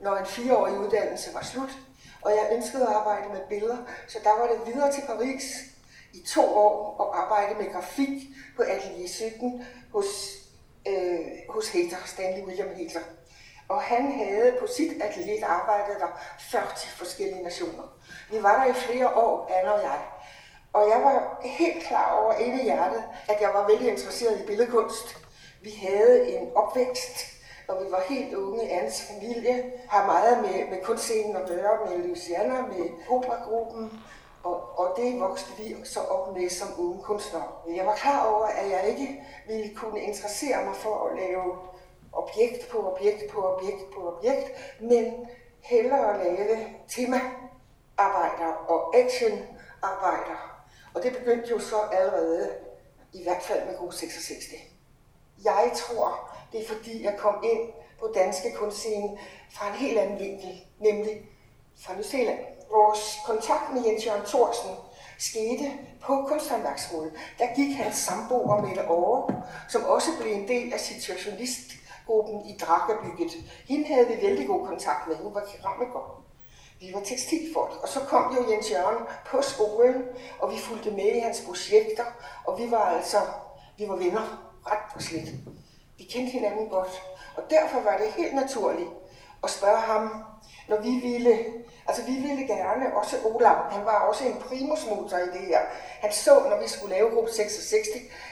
Speaker 6: når en fireårig uddannelse var slut, og jeg ønskede at arbejde med billeder, så der var det videre til Paris. i to år og arbejde med grafik på Atelier 17 hos, øh, hos Hater, Stanley William Hitler. Og han havde på sit atelier arbejdet der 40 forskellige nationer. Vi var der i flere år, Anna og jeg. Og jeg var helt klar over inde i hjertet, at jeg var vældig interesseret i billedkunst. Vi havde en opvækst, når vi var helt unge. Annes familie har meget med, med kunstscenen at gøre, med Luciana, med operagruppen. Og, og det voksede vi så op med som unge kunstnere. Jeg var klar over, at jeg ikke ville kunne interessere mig for at lave objekt på objekt på objekt på objekt, men hellere lave temaarbejder og actionarbejder. Og det begyndte jo så allerede, i hvert fald med god 66. Jeg tror, det er fordi, jeg kom ind på danske kunstscene fra en helt anden vinkel, nemlig fra New Zealand. Vores kontakt med Jens Jørgen Thorsen skete på kunsthåndværksskolen. Der gik hans samboer Mette Aare, som også blev en del af situationistgruppen i Drakabygget. Hende havde vi vældig god kontakt med. Hun var keramiker. Vi var tekstilfolk, og så kom jo Jens Jørgen på skolen, og vi fulgte med i hans projekter, og vi var altså, vi var venner, ret og slet. Vi kendte hinanden godt, og derfor var det helt naturligt at spørge ham, når vi ville, altså vi ville gerne, også Olav, han var også en primusmotor i det her. Han så, når vi skulle lave gruppe 66,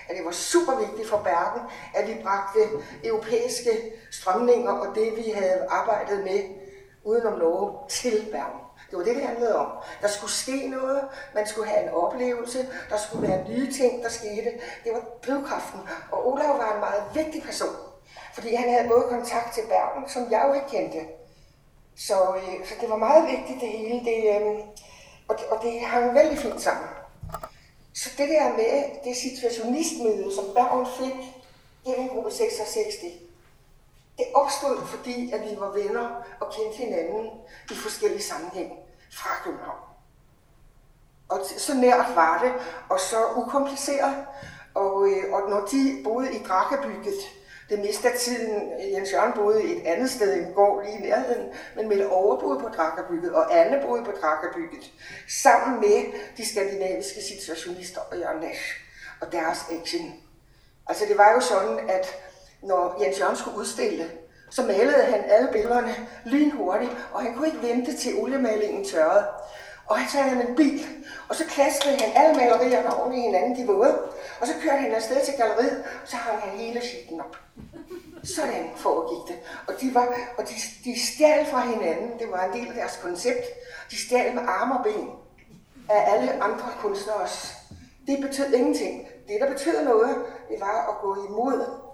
Speaker 6: at det var super vigtigt for Bergen, at vi bragte europæiske strømninger og det, vi havde arbejdet med udenom Norge til Bergen. Det var det, det handlede om. Der skulle ske noget, man skulle have en oplevelse, der skulle være nye ting, der skete. Det var drivkraften. Og Olav var en meget vigtig person, fordi han havde både kontakt til Bergen, som jeg jo ikke kendte, så, øh, så det var meget vigtigt det hele, det, øh, og, det, og det hang vældig fint sammen. Så det der med det situationistmøde, som Bergen fik gennem gruppe 66, det opstod, fordi at vi var venner og kendte hinanden i forskellige sammenhæng fra København. Og så nært var det, og så ukompliceret. Og, øh, og når de boede i Drakabygget, det meste af tiden, øh, Jens Jørgen boede et andet sted end går lige i nærheden, men Mette overboede på Drakkerbygget, og Anne boede på Drakkerbygget, sammen med de skandinaviske situationister og Jørgen Nash og deres action. Altså det var jo sådan, at når Jens Jørgen skulle udstille, så malede han alle billederne lynhurtigt, og han kunne ikke vente til oliemalingen tørrede. Og han tager en bil, og så klaskede han alle malerierne oven i hinanden, de våde. Og så kørte han afsted til galleriet, og så hang han hele skitten op. Sådan foregik det. Og de, var, og de, de stjal fra hinanden, det var en del af deres koncept. De stjal med arme og ben af alle andre kunstnere. Det betød ingenting. Det, der betød noget, det var at gå imod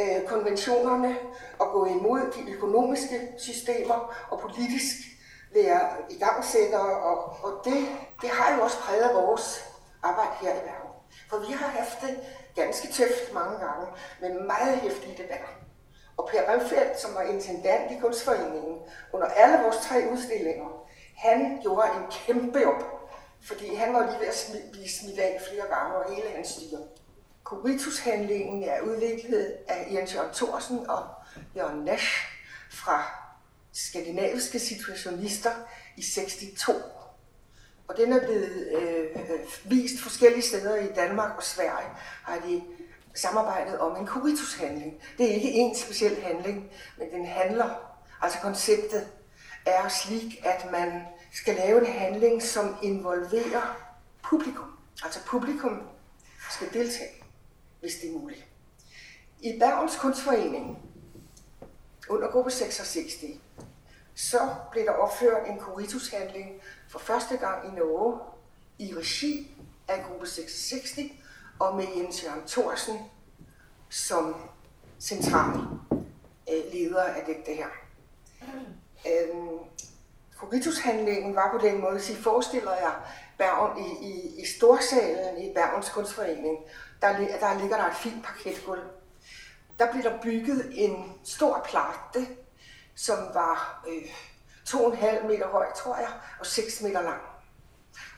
Speaker 6: øh, konventionerne, og gå imod de økonomiske systemer og politisk være igangsætter, og, og det, det har jo også præget vores arbejde her i verden. For vi har haft det ganske tøft mange gange, med meget hæftige debatter. Og Per Remfeldt, som var intendant i Kunstforeningen, under alle vores tre udstillinger, han gjorde en kæmpe job, fordi han var lige ved at blive smidt af flere gange, og hele hans styre. Koritushandlingen er udviklet af Jens Jørgen Thorsen og Jørgen Nash fra skandinaviske situationister i 62. Og den er blevet øh, vist forskellige steder i Danmark og Sverige, har de samarbejdet om en kuritushandling. Det er ikke en speciel handling, men den handler, altså konceptet er slik, at man skal lave en handling, som involverer publikum. Altså publikum skal deltage, hvis det er muligt. I Bergens Kunstforening under gruppe 66, så blev der opført en koritushandling for første gang i Norge i regi af gruppe 66 og med Jens Jørgen Thorsen som central øh, leder af det, det her. Øhm, koritushandlingen var på den måde, sige, forestiller jeg Bergen i, i, i storsalen i Bergens Kunstforening, der, der ligger der et fint parketgulv. Der blev der bygget en stor plate som var øh, 2,5 meter høj, tror jeg, og 6 meter lang.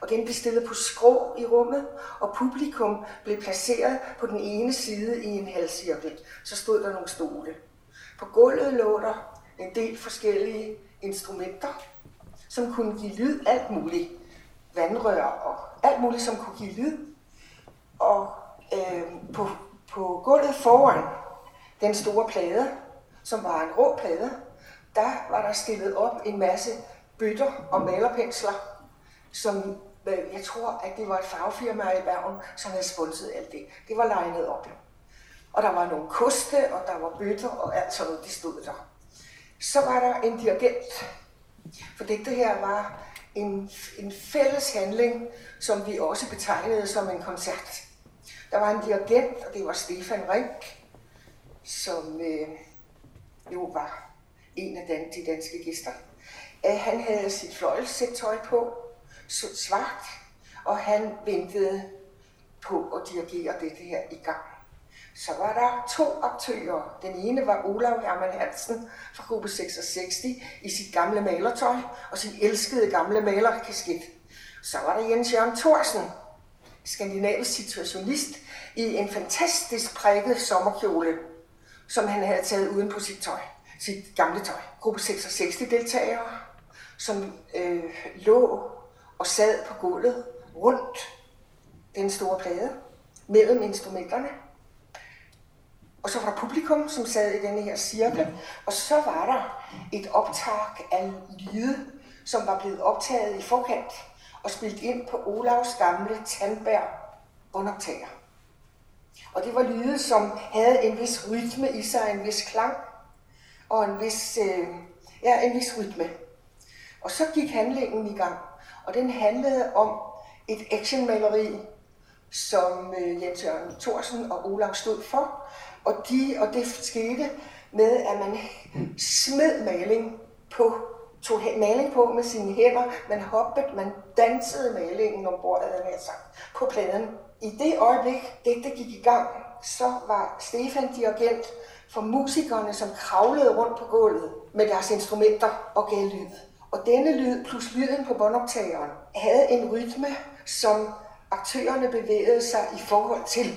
Speaker 6: Og den blev stillet på skrå i rummet, og publikum blev placeret på den ene side i en halvcirkel. Så stod der nogle stole. På gulvet lå der en del forskellige instrumenter, som kunne give lyd, alt muligt. Vandrør og alt muligt, som kunne give lyd. Og øh, på, på gulvet foran den store plade, som var en rå plade, der var der stillet op en masse bøtter og malerpensler, som øh, jeg tror, at det var et farvefirma i Bergen, som havde sponset alt det. Det var legnet op. Og der var nogle koste, og der var bøtter, og alt sådan noget, det stod der. Så var der en dirigent, for det her var en, en fælles handling, som vi også betegnede som en koncert. Der var en dirigent, og det var Stefan Rink, som øh, jo var en af de danske gæster. Øh, han havde sit fløjelsæt tøj på, svart, og han ventede på at dirigere det her i gang. Så var der to aktører. Den ene var Olav Hermann Hansen fra gruppe 66 i sit gamle malertøj og sin elskede gamle malerkasket. Så var der Jens Jørgen Thorsen, skandinavisk situationist, i en fantastisk prikket sommerkjole, som han havde taget uden på sit tøj, sit gamle tøj. Gruppe 66 deltagere, som øh, lå og sad på gulvet rundt den store plade mellem instrumenterne. Og så var der publikum, som sad i denne her cirkel, og så var der et optag af lyde, som var blevet optaget i forkant og spillet ind på Olavs gamle Tandberg båndoptager. Og det var lyde, som havde en vis rytme i sig, en vis klang og en vis, øh, ja, en vis rytme. Og så gik handlingen i gang, og den handlede om et actionmaleri, som øh, Jens Jørgen Thorsen og Olav stod for, og, de, og det skete med, at man smed maling på, tog maling på med sine hænder, man hoppede, man dansede malingen ombord, havde jeg sagt, på pladen. I det øjeblik, det gik i gang, så var Stefan dirigent for musikerne, som kravlede rundt på gulvet med deres instrumenter og gav lyd. Og denne lyd plus lyden på båndoptageren havde en rytme, som aktørerne bevægede sig i forhold til.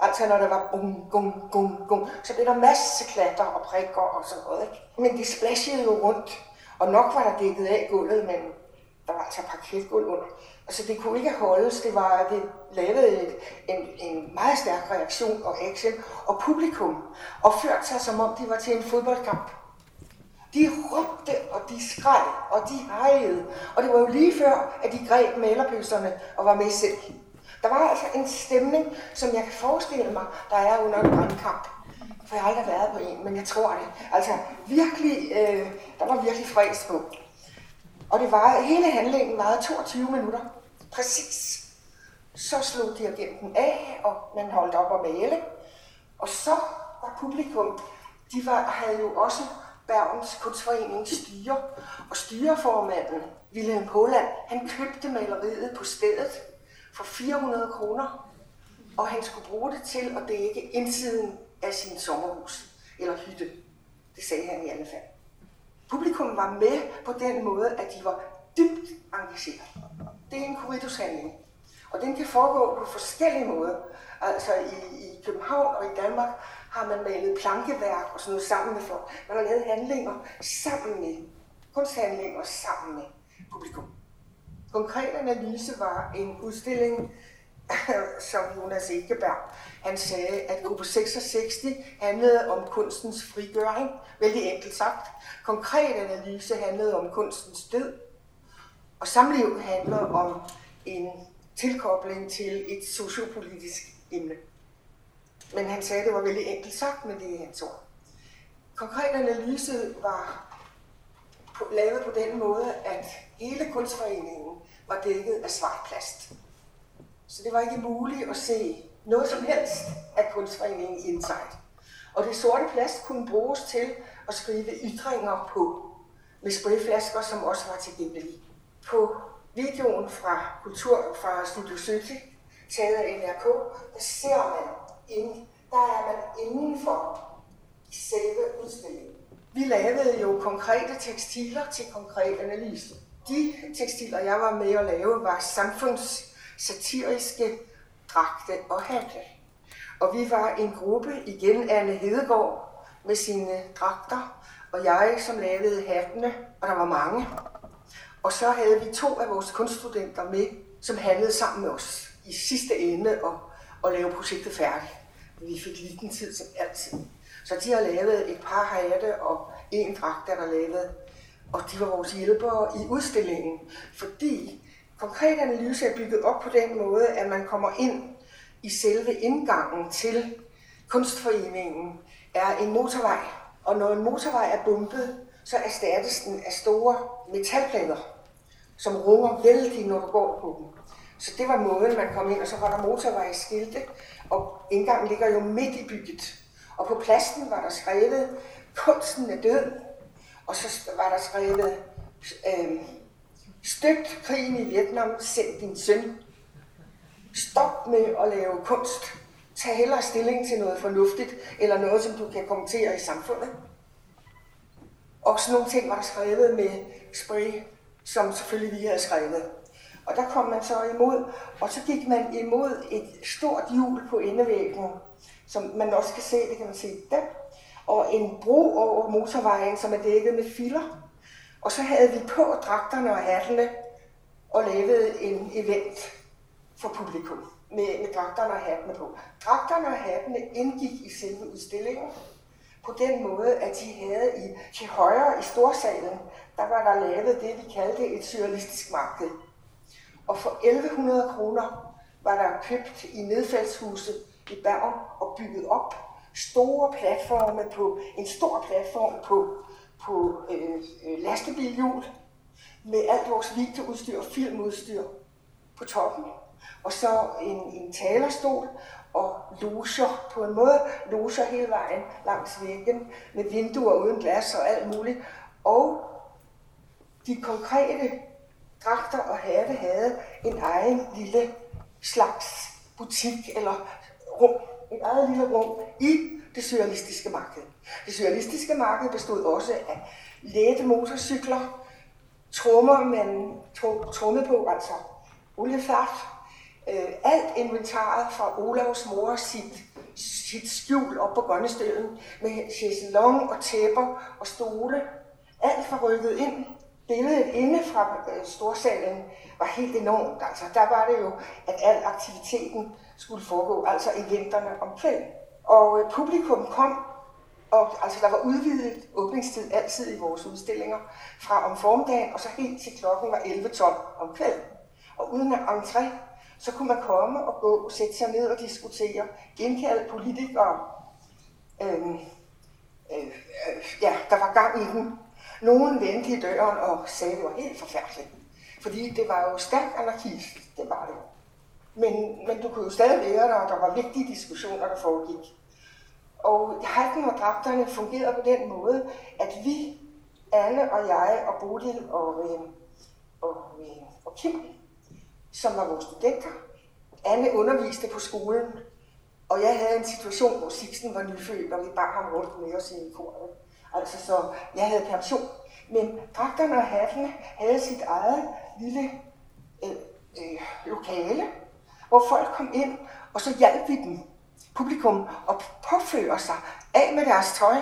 Speaker 6: Altså når der var bum, bum, bum, bum, så blev der masse klatter og prikker og sådan noget. Ikke? Men det splashede jo rundt, og nok var der dækket af gulvet, men der var altså parketgulv under. Altså det kunne ikke holdes, det var, det lavede et, en, en meget stærk reaktion og action, og publikum opførte sig som om de var til en fodboldkamp. De råbte, og de skreg, og de hejede. Og det var jo lige før, at de greb malerbøsserne og var med selv. Der var altså en stemning, som jeg kan forestille mig, der er under en brandkamp. For jeg har aldrig været på en, men jeg tror det. Altså virkelig, øh, der var virkelig fræs på. Og det var, hele handlingen meget 22 minutter. Præcis. Så slog dirigenten af, og man holdt op og male. Og så var publikum, de var, havde jo også Bergens Kunstforening styre, og styreformanden, Wilhelm Holland, han købte maleriet på stedet for 400 kroner, og han skulle bruge det til at dække indsiden af sin sommerhus, eller hytte. Det sagde han i alle fald. Publikum var med på den måde, at de var dybt engageret. Det er en korridushandling. Og den kan foregå på forskellige måder. Altså i, i København og i Danmark har man malet plankeværk og sådan noget sammen med folk. Man har lavet handlinger sammen med, kunsthandlinger sammen med publikum. Konkret analyse var en udstilling, <coughs> som Jonas Ekeberg, han sagde, at gruppe 66 handlede om kunstens frigøring, vældig enkelt sagt. Konkret analyse handlede om kunstens død, og samliv handler om en tilkobling til et sociopolitisk emne. Men han sagde, at det var vældig enkelt sagt, men det er hans ord. Konkret analyse var lavet på den måde, at hele kunstforeningen var dækket af svart plast. Så det var ikke muligt at se noget som helst af kunstforeningen Insight. Og det sorte plast kunne bruges til at skrive ytringer på med sprayflasker, som også var tilgængelige. På videoen fra Kultur fra Studio City, taget af NRK, der ser man ind, der er man indenfor selve udstillingen. Vi lavede jo konkrete tekstiler til konkret analyse. De tekstiler, jeg var med at lave, var samfunds satiriske dragte og hatte. Og vi var en gruppe, igen Anne Hedegaard med sine dragter, og jeg, som lavede hattene, og der var mange. Og så havde vi to af vores kunststudenter med, som handlede sammen med os i sidste ende og, at lave projektet færdigt. Vi fik liten tid som altid. Så de har lavet et par hatte og en dragt, der er lavet. Og de var vores hjælpere i udstillingen, fordi konkret analyse er bygget op på den måde, at man kommer ind i selve indgangen til kunstforeningen, er en motorvej. Og når en motorvej er bumpet, så erstattes den af store metalplader, som runger vældig, når du går på dem. Så det var måden, man kom ind, og så var der motorvejsskilte, og indgangen ligger jo midt i bygget. Og på pladsen var der skrevet, kunsten er død, og så var der skrevet, øh, støt krigen i Vietnam, send din søn. Stop med at lave kunst. Tag hellere stilling til noget fornuftigt, eller noget, som du kan kommentere i samfundet. Og sådan nogle ting var der skrevet med spray, som selvfølgelig vi havde skrevet. Og der kom man så imod, og så gik man imod et stort hjul på endevæggen, som man også kan se, det kan man se der, og en bro over motorvejen, som er dækket med filer. Og så havde vi på dragterne og hattene og lavede en event for publikum med, med dragterne og hattene på. Dragterne og hattene indgik i selve udstillingen på den måde, at de havde i, til højre i storsalen, der var der lavet det, vi kaldte et surrealistisk marked. Og for 1100 kroner var der købt i nedfaldshuset i Bergen og bygget op store platforme på, en stor platform på, på øh, øh, lastebilhjul med alt vores videoudstyr og filmudstyr på toppen. Og så en, en talerstol og loger på en måde, loger hele vejen langs væggen med vinduer uden glas og alt muligt. Og de konkrete dragter og hatte havde en egen lille slags butik eller rum, et eget lille rum i det surrealistiske marked. Det surrealistiske marked bestod også af lette motorcykler, trommer man tromme på, altså oliefart, øh, alt inventaret fra Olavs mor sit, sit skjul op på Grønnestøden med chaiselong og tæpper og stole. Alt var rykket ind. Billedet inde fra øh, storsalen var helt enormt. Altså, der var det jo, at al aktiviteten skulle foregå, altså i vinterne om kvelden. Og øh, publikum kom, og altså, der var udvidet åbningstid altid i vores udstillinger, fra om formiddagen og så helt til klokken var 11 om kvelden. Og uden at entré, så kunne man komme og gå, sætte sig ned og diskutere, indkalde politikere. Øhm, øh, øh, ja, der var gang i den. Nogen vendte i døren og sagde, at det var helt forfærdeligt. Fordi det var jo stærkt anarkist, det var det. Men, men du kunne jo stadig være der, og der var vigtige diskussioner, der foregik. Og hatten og dragterne fungerede på den måde, at vi, Anne og jeg og Bodil og, øh, og, øh, og Kim, som var vores studenter. Anne underviste på skolen, og jeg havde en situation, hvor Sixten var nyfødt, og vi bare ham rundt med os i koret. Altså, så jeg havde pension. Men dragterne og hattene havde sit eget lille øh, øh, lokale, hvor folk kom ind, og så hjalp vi dem, publikum, og påføre sig af med deres tøj,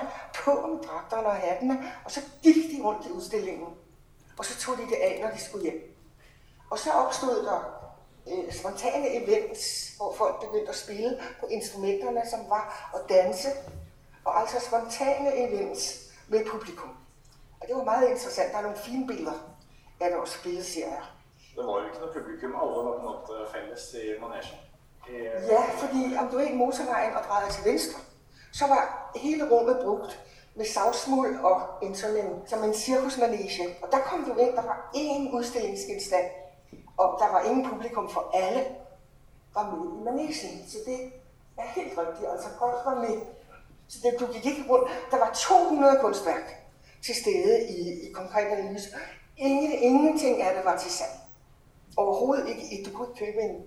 Speaker 6: på med dragterne og hattene, og så gik de rundt i udstillingen. Og så tog de det af, når de skulle hjem. Og så opstod der øh, spontane events, hvor folk begyndte at spille på instrumenterne, som var at danse. Og altså spontane events med publikum. Og det var meget interessant. Der er nogle fine billeder af vores spilleserier.
Speaker 8: Det var jo ikke noget publikum, alle var på en måte fælles i manesjen. Øh.
Speaker 6: Ja, fordi om du er i motorvejen og drejer til venstre, så var hele rummet brugt med savsmuld og en sådan en, som en cirkusmanege. Og der kom du ind, der var én udstillingsgenstand, og der var ingen publikum for alle var med i manegen. Så det er helt rigtigt, altså folk var med. Så det, du gik ikke rundt. Der var 200 kunstværk til stede i, i konkret analyse. Ingen, ingenting af det var til salg. Overhovedet ikke. Du kunne ikke købe en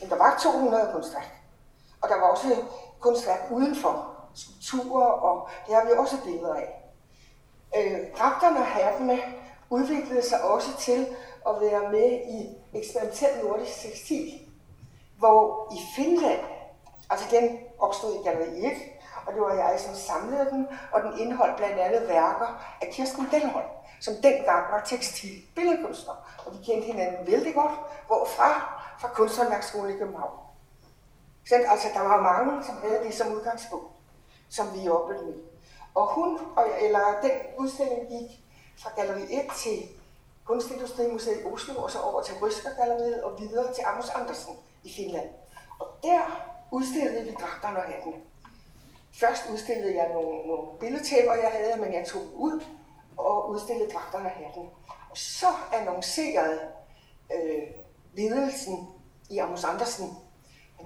Speaker 6: men der var 200 kunstværk. Og der var også kunstværk udenfor. Skulpturer, og det har vi også billeder af. Øh, dragterne og hattene udviklede sig også til at være med i eksperimentel nordisk tekstil, hvor i Finland, altså den opstod i Galleri 1, og det var jeg, som samlede den, og den indeholdt blandt andet værker af Kirsten Delholm, som dengang var tekstil billedkunstner, og vi kendte hinanden vældig godt, hvorfra fra Kunsthåndværksskolen i København. Så, altså, der var mange, som havde det som udgangspunkt, som vi jobbede med. Og hun, eller den udstilling gik fra Galeri 1 til Kunstindustrimuseet i Oslo, og så over til Ryskergalleriet og videre til Amos Andersen i Finland. Og der udstillede vi dragterne og hattene. Først udstillede jeg nogle, nogle billedtæpper, jeg havde, men jeg tog ud og udstillede dragterne og hatten. Og så annoncerede øh, ledelsen i Amos Andersen,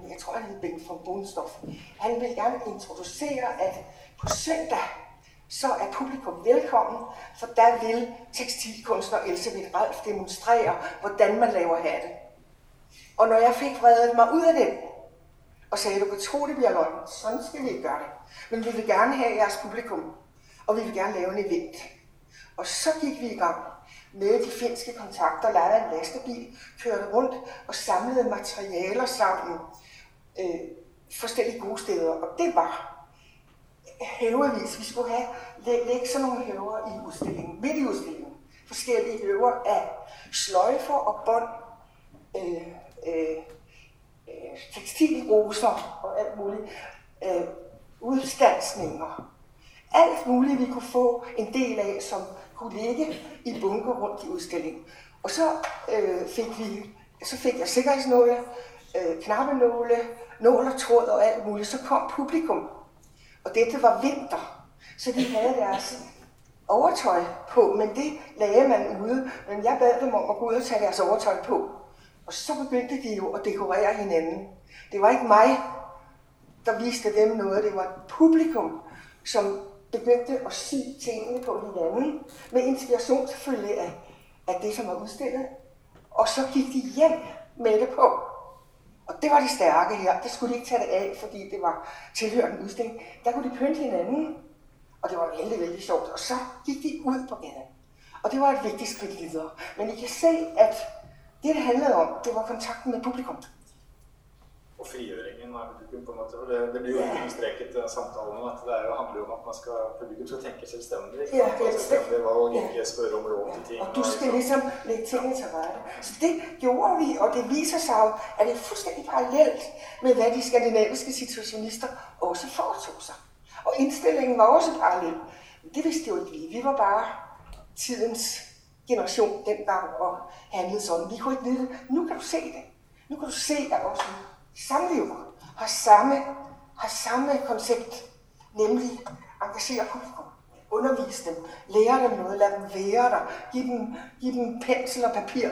Speaker 6: men jeg tror, han hed Bengt von Bohnstoff, han vil gerne introducere, at på søndag, så er publikum velkommen, for der vil tekstilkunstner Elisabeth Ralf demonstrere, hvordan man laver hatte. Og når jeg fik vredet mig ud af den, og sagde, du kan tro, det bliver løgn, sådan skal vi ikke gøre det. Men vi vil gerne have jeres publikum, og vi vil gerne lave en event. Og så gik vi i gang med de finske kontakter, lejede en lastebil, kørte rundt og samlede materialer sammen øh, forskellige gode steder. Og det var hævervis. Vi skulle have, lægge, lægge sådan nogle hæver i udstillingen, midt i udstillingen. Forskellige hæver af sløjfer og bånd, øh, øh, øh, tekstilroser og alt muligt. Øh, udstansninger. Alt muligt, vi kunne få en del af, som kunne ligge i bunker rundt i udstillingen. Og så øh, fik vi, så fik jeg sikkerhedsnåle, øh, knappenåle, nål og tråd og alt muligt. Så kom publikum, og dette var vinter, så de havde deres overtøj på, men det lagde man ude. Men jeg bad dem om at gå ud og tage deres overtøj på. Og så begyndte de jo at dekorere hinanden. Det var ikke mig, der viste dem noget. Det var publikum, som begyndte at sy tingene på hinanden, med inspiration selvfølgelig af, af det, som var udstillet. Og så gik de hjem med det på. Og det var de stærke her. Det skulle de ikke tage det af, fordi det var tilhørende udstilling. Der kunne de pynte hinanden, og det var vældig, vældig sjovt. Og så gik de ud på gaden. Og det var et vigtigt skridt videre. Men I kan se, at det, det handlede om, det var kontakten med publikum.
Speaker 8: Og frigjøringen av publikum, på en måte. For det, det blir jo understreket i samtalen at det er jo, handler jo om at man skal, publikum skal tenke selvstendig. Ikke?
Speaker 6: Ja?
Speaker 8: Og selvstendig valg, ikke spørre om lov til ting.
Speaker 6: Og du skal ligesom lægge tingene til rette. Så det gjorde vi, og det viser sig jo, at det er fuldstændig parallelt med, hvad de skandinaviske situationister også foretog sig. Og indstillingen var også parallel. Men det vidste jo ikke vi. Vi var bare tidens generation dengang og handlede sådan. Vi kunne ikke vide det. Nu kan du se det. Nu kan du se, at også samlever har samme, har samme koncept, nemlig engagere publikum, undervise dem, lære dem noget, lad dem være der, give dem, give dem pensel og papir,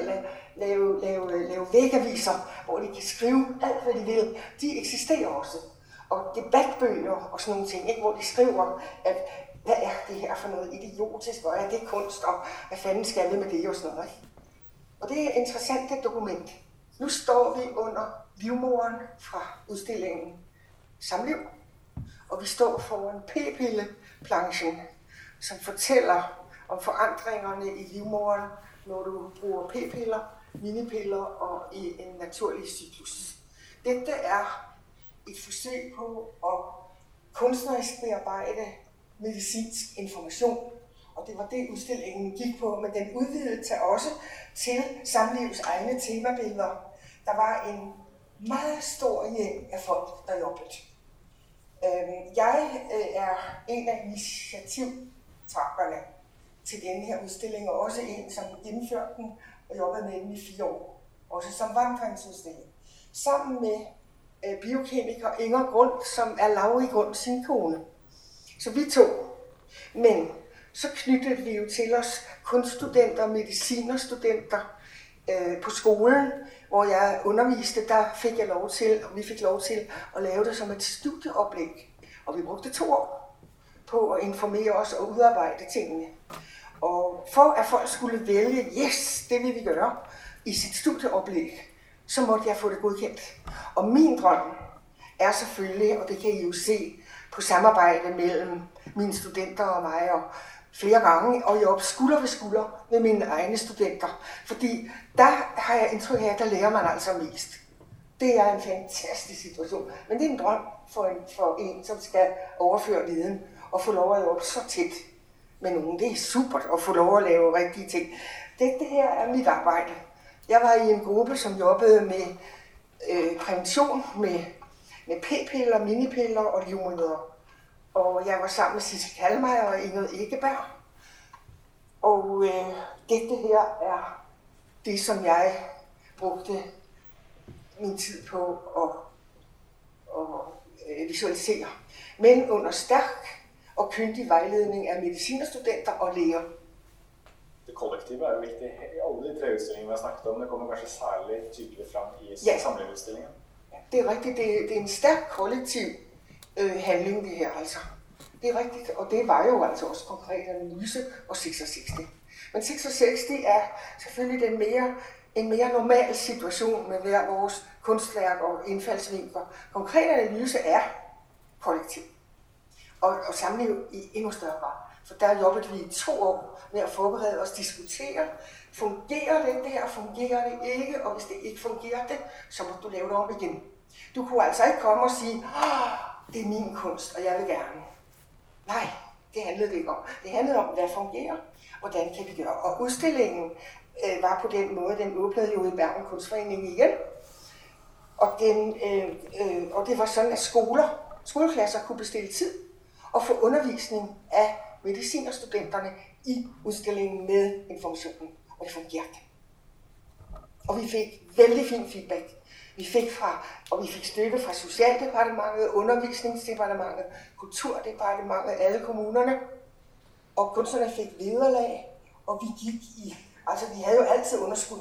Speaker 6: lave, lave, lave, lave vægaviser, hvor de kan skrive alt, hvad de vil. De eksisterer også. Og debatbøger og sådan nogle ting, ikke? hvor de skriver, at hvad er det her for noget idiotisk, og er det kunst, og hvad fanden skal vi med det og sådan noget. Ikke? Og det er et interessant dokument. Nu står vi under livmoren fra udstillingen Samliv, og vi står foran p-pilleplanchen, som fortæller om forandringerne i livmoren, når du bruger p-piller, minipiller og i en naturlig cyklus. Dette er et forsøg på at kunstnerisk bearbejde medicinsk information, og det var det, udstillingen gik på, men den udvidede til også til samlivets egne temabilleder. Der var en meget stor hjem af folk, der jobbede. Øhm, jeg øh, er en af initiativtagerne til denne her udstilling, og også en, som indførte den og jobbede med den i fire år, også som vandringsudstilling. Sammen med øh, biokemiker Inger Grund, som er Lauri Grund sin kone. Så vi to. Men så knyttede vi jo til os kunststudenter, medicinerstudenter øh, på skolen, hvor jeg underviste, der fik jeg lov til, og vi fik lov til at lave det som et studieoplæg. Og vi brugte to år på at informere os og udarbejde tingene. Og for at folk skulle vælge, yes, det vil vi gøre, i sit studieoplæg, så måtte jeg få det godkendt. Og min drøm er selvfølgelig, og det kan I jo se på samarbejde mellem mine studenter og mig, og flere gange, og jeg op skulder ved skulder med mine egne studenter. Fordi der har jeg indtryk af, at der lærer man altså mest. Det er en fantastisk situation. Men det er en drøm for en, for en som skal overføre viden og få lov at jobbe så tæt med nogen. Det er super at få lov at lave rigtige ting. Det, det her er mit arbejde. Jeg var i en gruppe, som jobbede med øh, prævention, med med p-piller, minipiller og livmoder. Og jeg var sammen med Sisse Kalmeier og Ingrid Egeberg. Og øh, dette her er det, som jeg brugte min tid på at, at, at visualisere. Men under stærk og kyndig vejledning af medicinerstudenter og læger.
Speaker 8: Det kollektive er jo vigtig i alle de tre utstillingene vi har snakket om. Det kommer kanskje særlig tydelig frem i
Speaker 6: Ja.
Speaker 8: samlerudstillingen.
Speaker 6: Det er rigtigt, det, det er en stærk kollektiv øh, handling, det her altså. Det er rigtigt, og det var jo altså også konkret analyse og 66. Men 66 er selvfølgelig den mere, en mere normal situation med hver vores kunstværk og indfaldsvinkler. Konkret analyse er kollektiv. Og, og samliv i endnu større grad. For der jobbede vi i to år med at forberede os, diskutere, fungerer det der, fungerer det ikke, og hvis det ikke fungerer det, så må du lave det om igen. Du kunne altså ikke komme og sige, det er min kunst, og jeg vil gerne. Nej, det handlede det ikke om. Det handlede om, hvad fungerer, hvordan kan vi gøre. Og udstillingen øh, var på den måde, den åbnede jo i Bergen Kunstforening igen. Og, den, øh, øh, og det var sådan, at skoler, skoleklasser kunne bestille tid og få undervisning af medicinerstudenterne i udstillingen med informationen. Og det fungerede. Og vi fik vældig fin feedback. Vi fik fra, og vi fik støtte fra Socialdepartementet, Undervisningsdepartementet, Kulturdepartementet, alle kommunerne. Og kunstnerne fik vederlag, og vi gik i, altså vi havde jo altid underskud,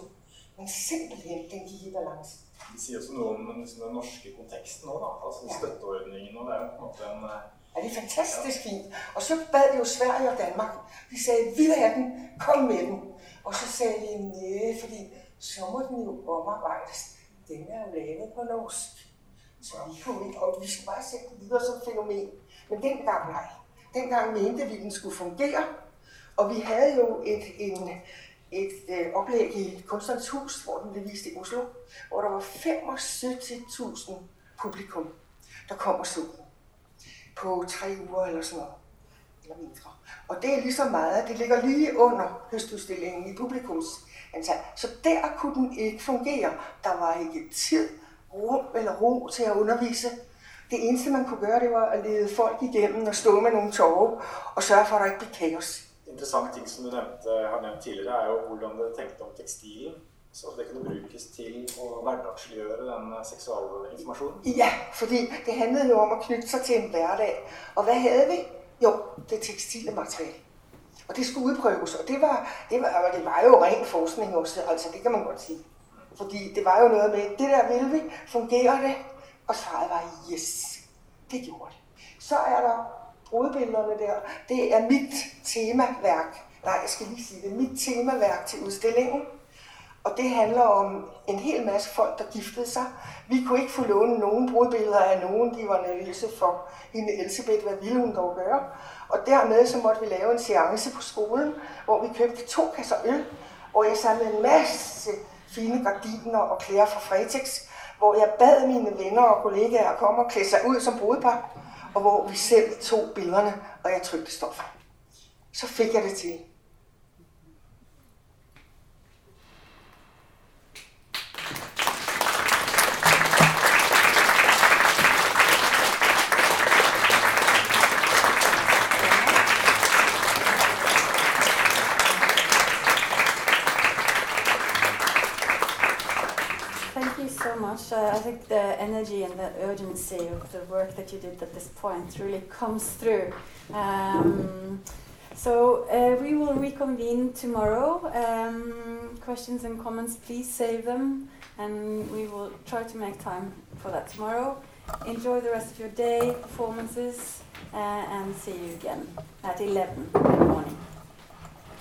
Speaker 6: men simpelthen den gik i balance.
Speaker 8: Det sier også noe om den, den norske konteksten òg, da. Altså
Speaker 6: Ja.
Speaker 8: støtteordningen. Og det er jo på en måte en eh,
Speaker 6: Ja, det er fantastisk fint. Og så bad de jo Sverige og Danmark. De sagde, vi vil have den, kom med den. Og så sagde de, nej, fordi så må den jo omarbejdes. Den er jo lavet på norsk. Så og vi skulle bare sætte den videre som fænomen. Men dengang nej. Dengang mente vi, at den skulle fungere. Og vi havde jo et, en, et øh, oplæg i Kunstnernes Hus, hvor den blev vist i Oslo, hvor der var 75.000 publikum, der kom og så den på tre uger eller sådan noget, eller mindre. Og det er lige så meget, det ligger lige under høstudstillingen i publikums publikumsantal. Så der kunne den ikke fungere. Der var ikke tid, rum eller ro til at undervise. Det eneste, man kunne gøre, det var at lede folk igennem og stå med nogle tårer og sørge for, at der ikke blev kaos.
Speaker 8: interessant ting som du nevnte, har nevnt tidligere, er jo hvordan det tenkte om tekstilen. Så det kunne brukes til å hverdagsliggjøre den eh, seksualinformasjonen.
Speaker 6: Ja, fordi det handlede jo om at knytte sig til en hverdag. Og hvad havde vi? Jo, det tekstile materiale. Og det skulle udprøves, og det var, det var, og det var jo ren forskning også, altså det kan man godt sige. Fordi det var jo noget med, det der vil vi, fungerer det? Og svaret var, yes, det gjorde det. Så er der brudbillederne der, det er mit temaværk, nej, jeg skal lige sige det, mit temaværk til udstillingen. Og det handler om en hel masse folk, der giftede sig. Vi kunne ikke få låne nogen brudbilleder af nogen. De var nervøse for hende Elisabeth, hvad ville hun dog gøre. Og dermed så måtte vi lave en seance på skolen, hvor vi købte to kasser øl, hvor jeg samlede en masse fine gardiner og klæder fra Fretex, hvor jeg bad mine venner og kollegaer komme og klæde sig ud som brudepar, og hvor vi selv tog billederne, og jeg trykte stoffer. Så fik jeg det til.
Speaker 2: Think the energy and the urgency of the work that you did at this point really comes through. Um, so uh, we will reconvene tomorrow. Um, questions and comments, please save them, and we will try to make time for that tomorrow. Enjoy the rest of your day, performances, uh, and see you again at 11 in the morning.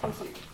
Speaker 2: Thank you.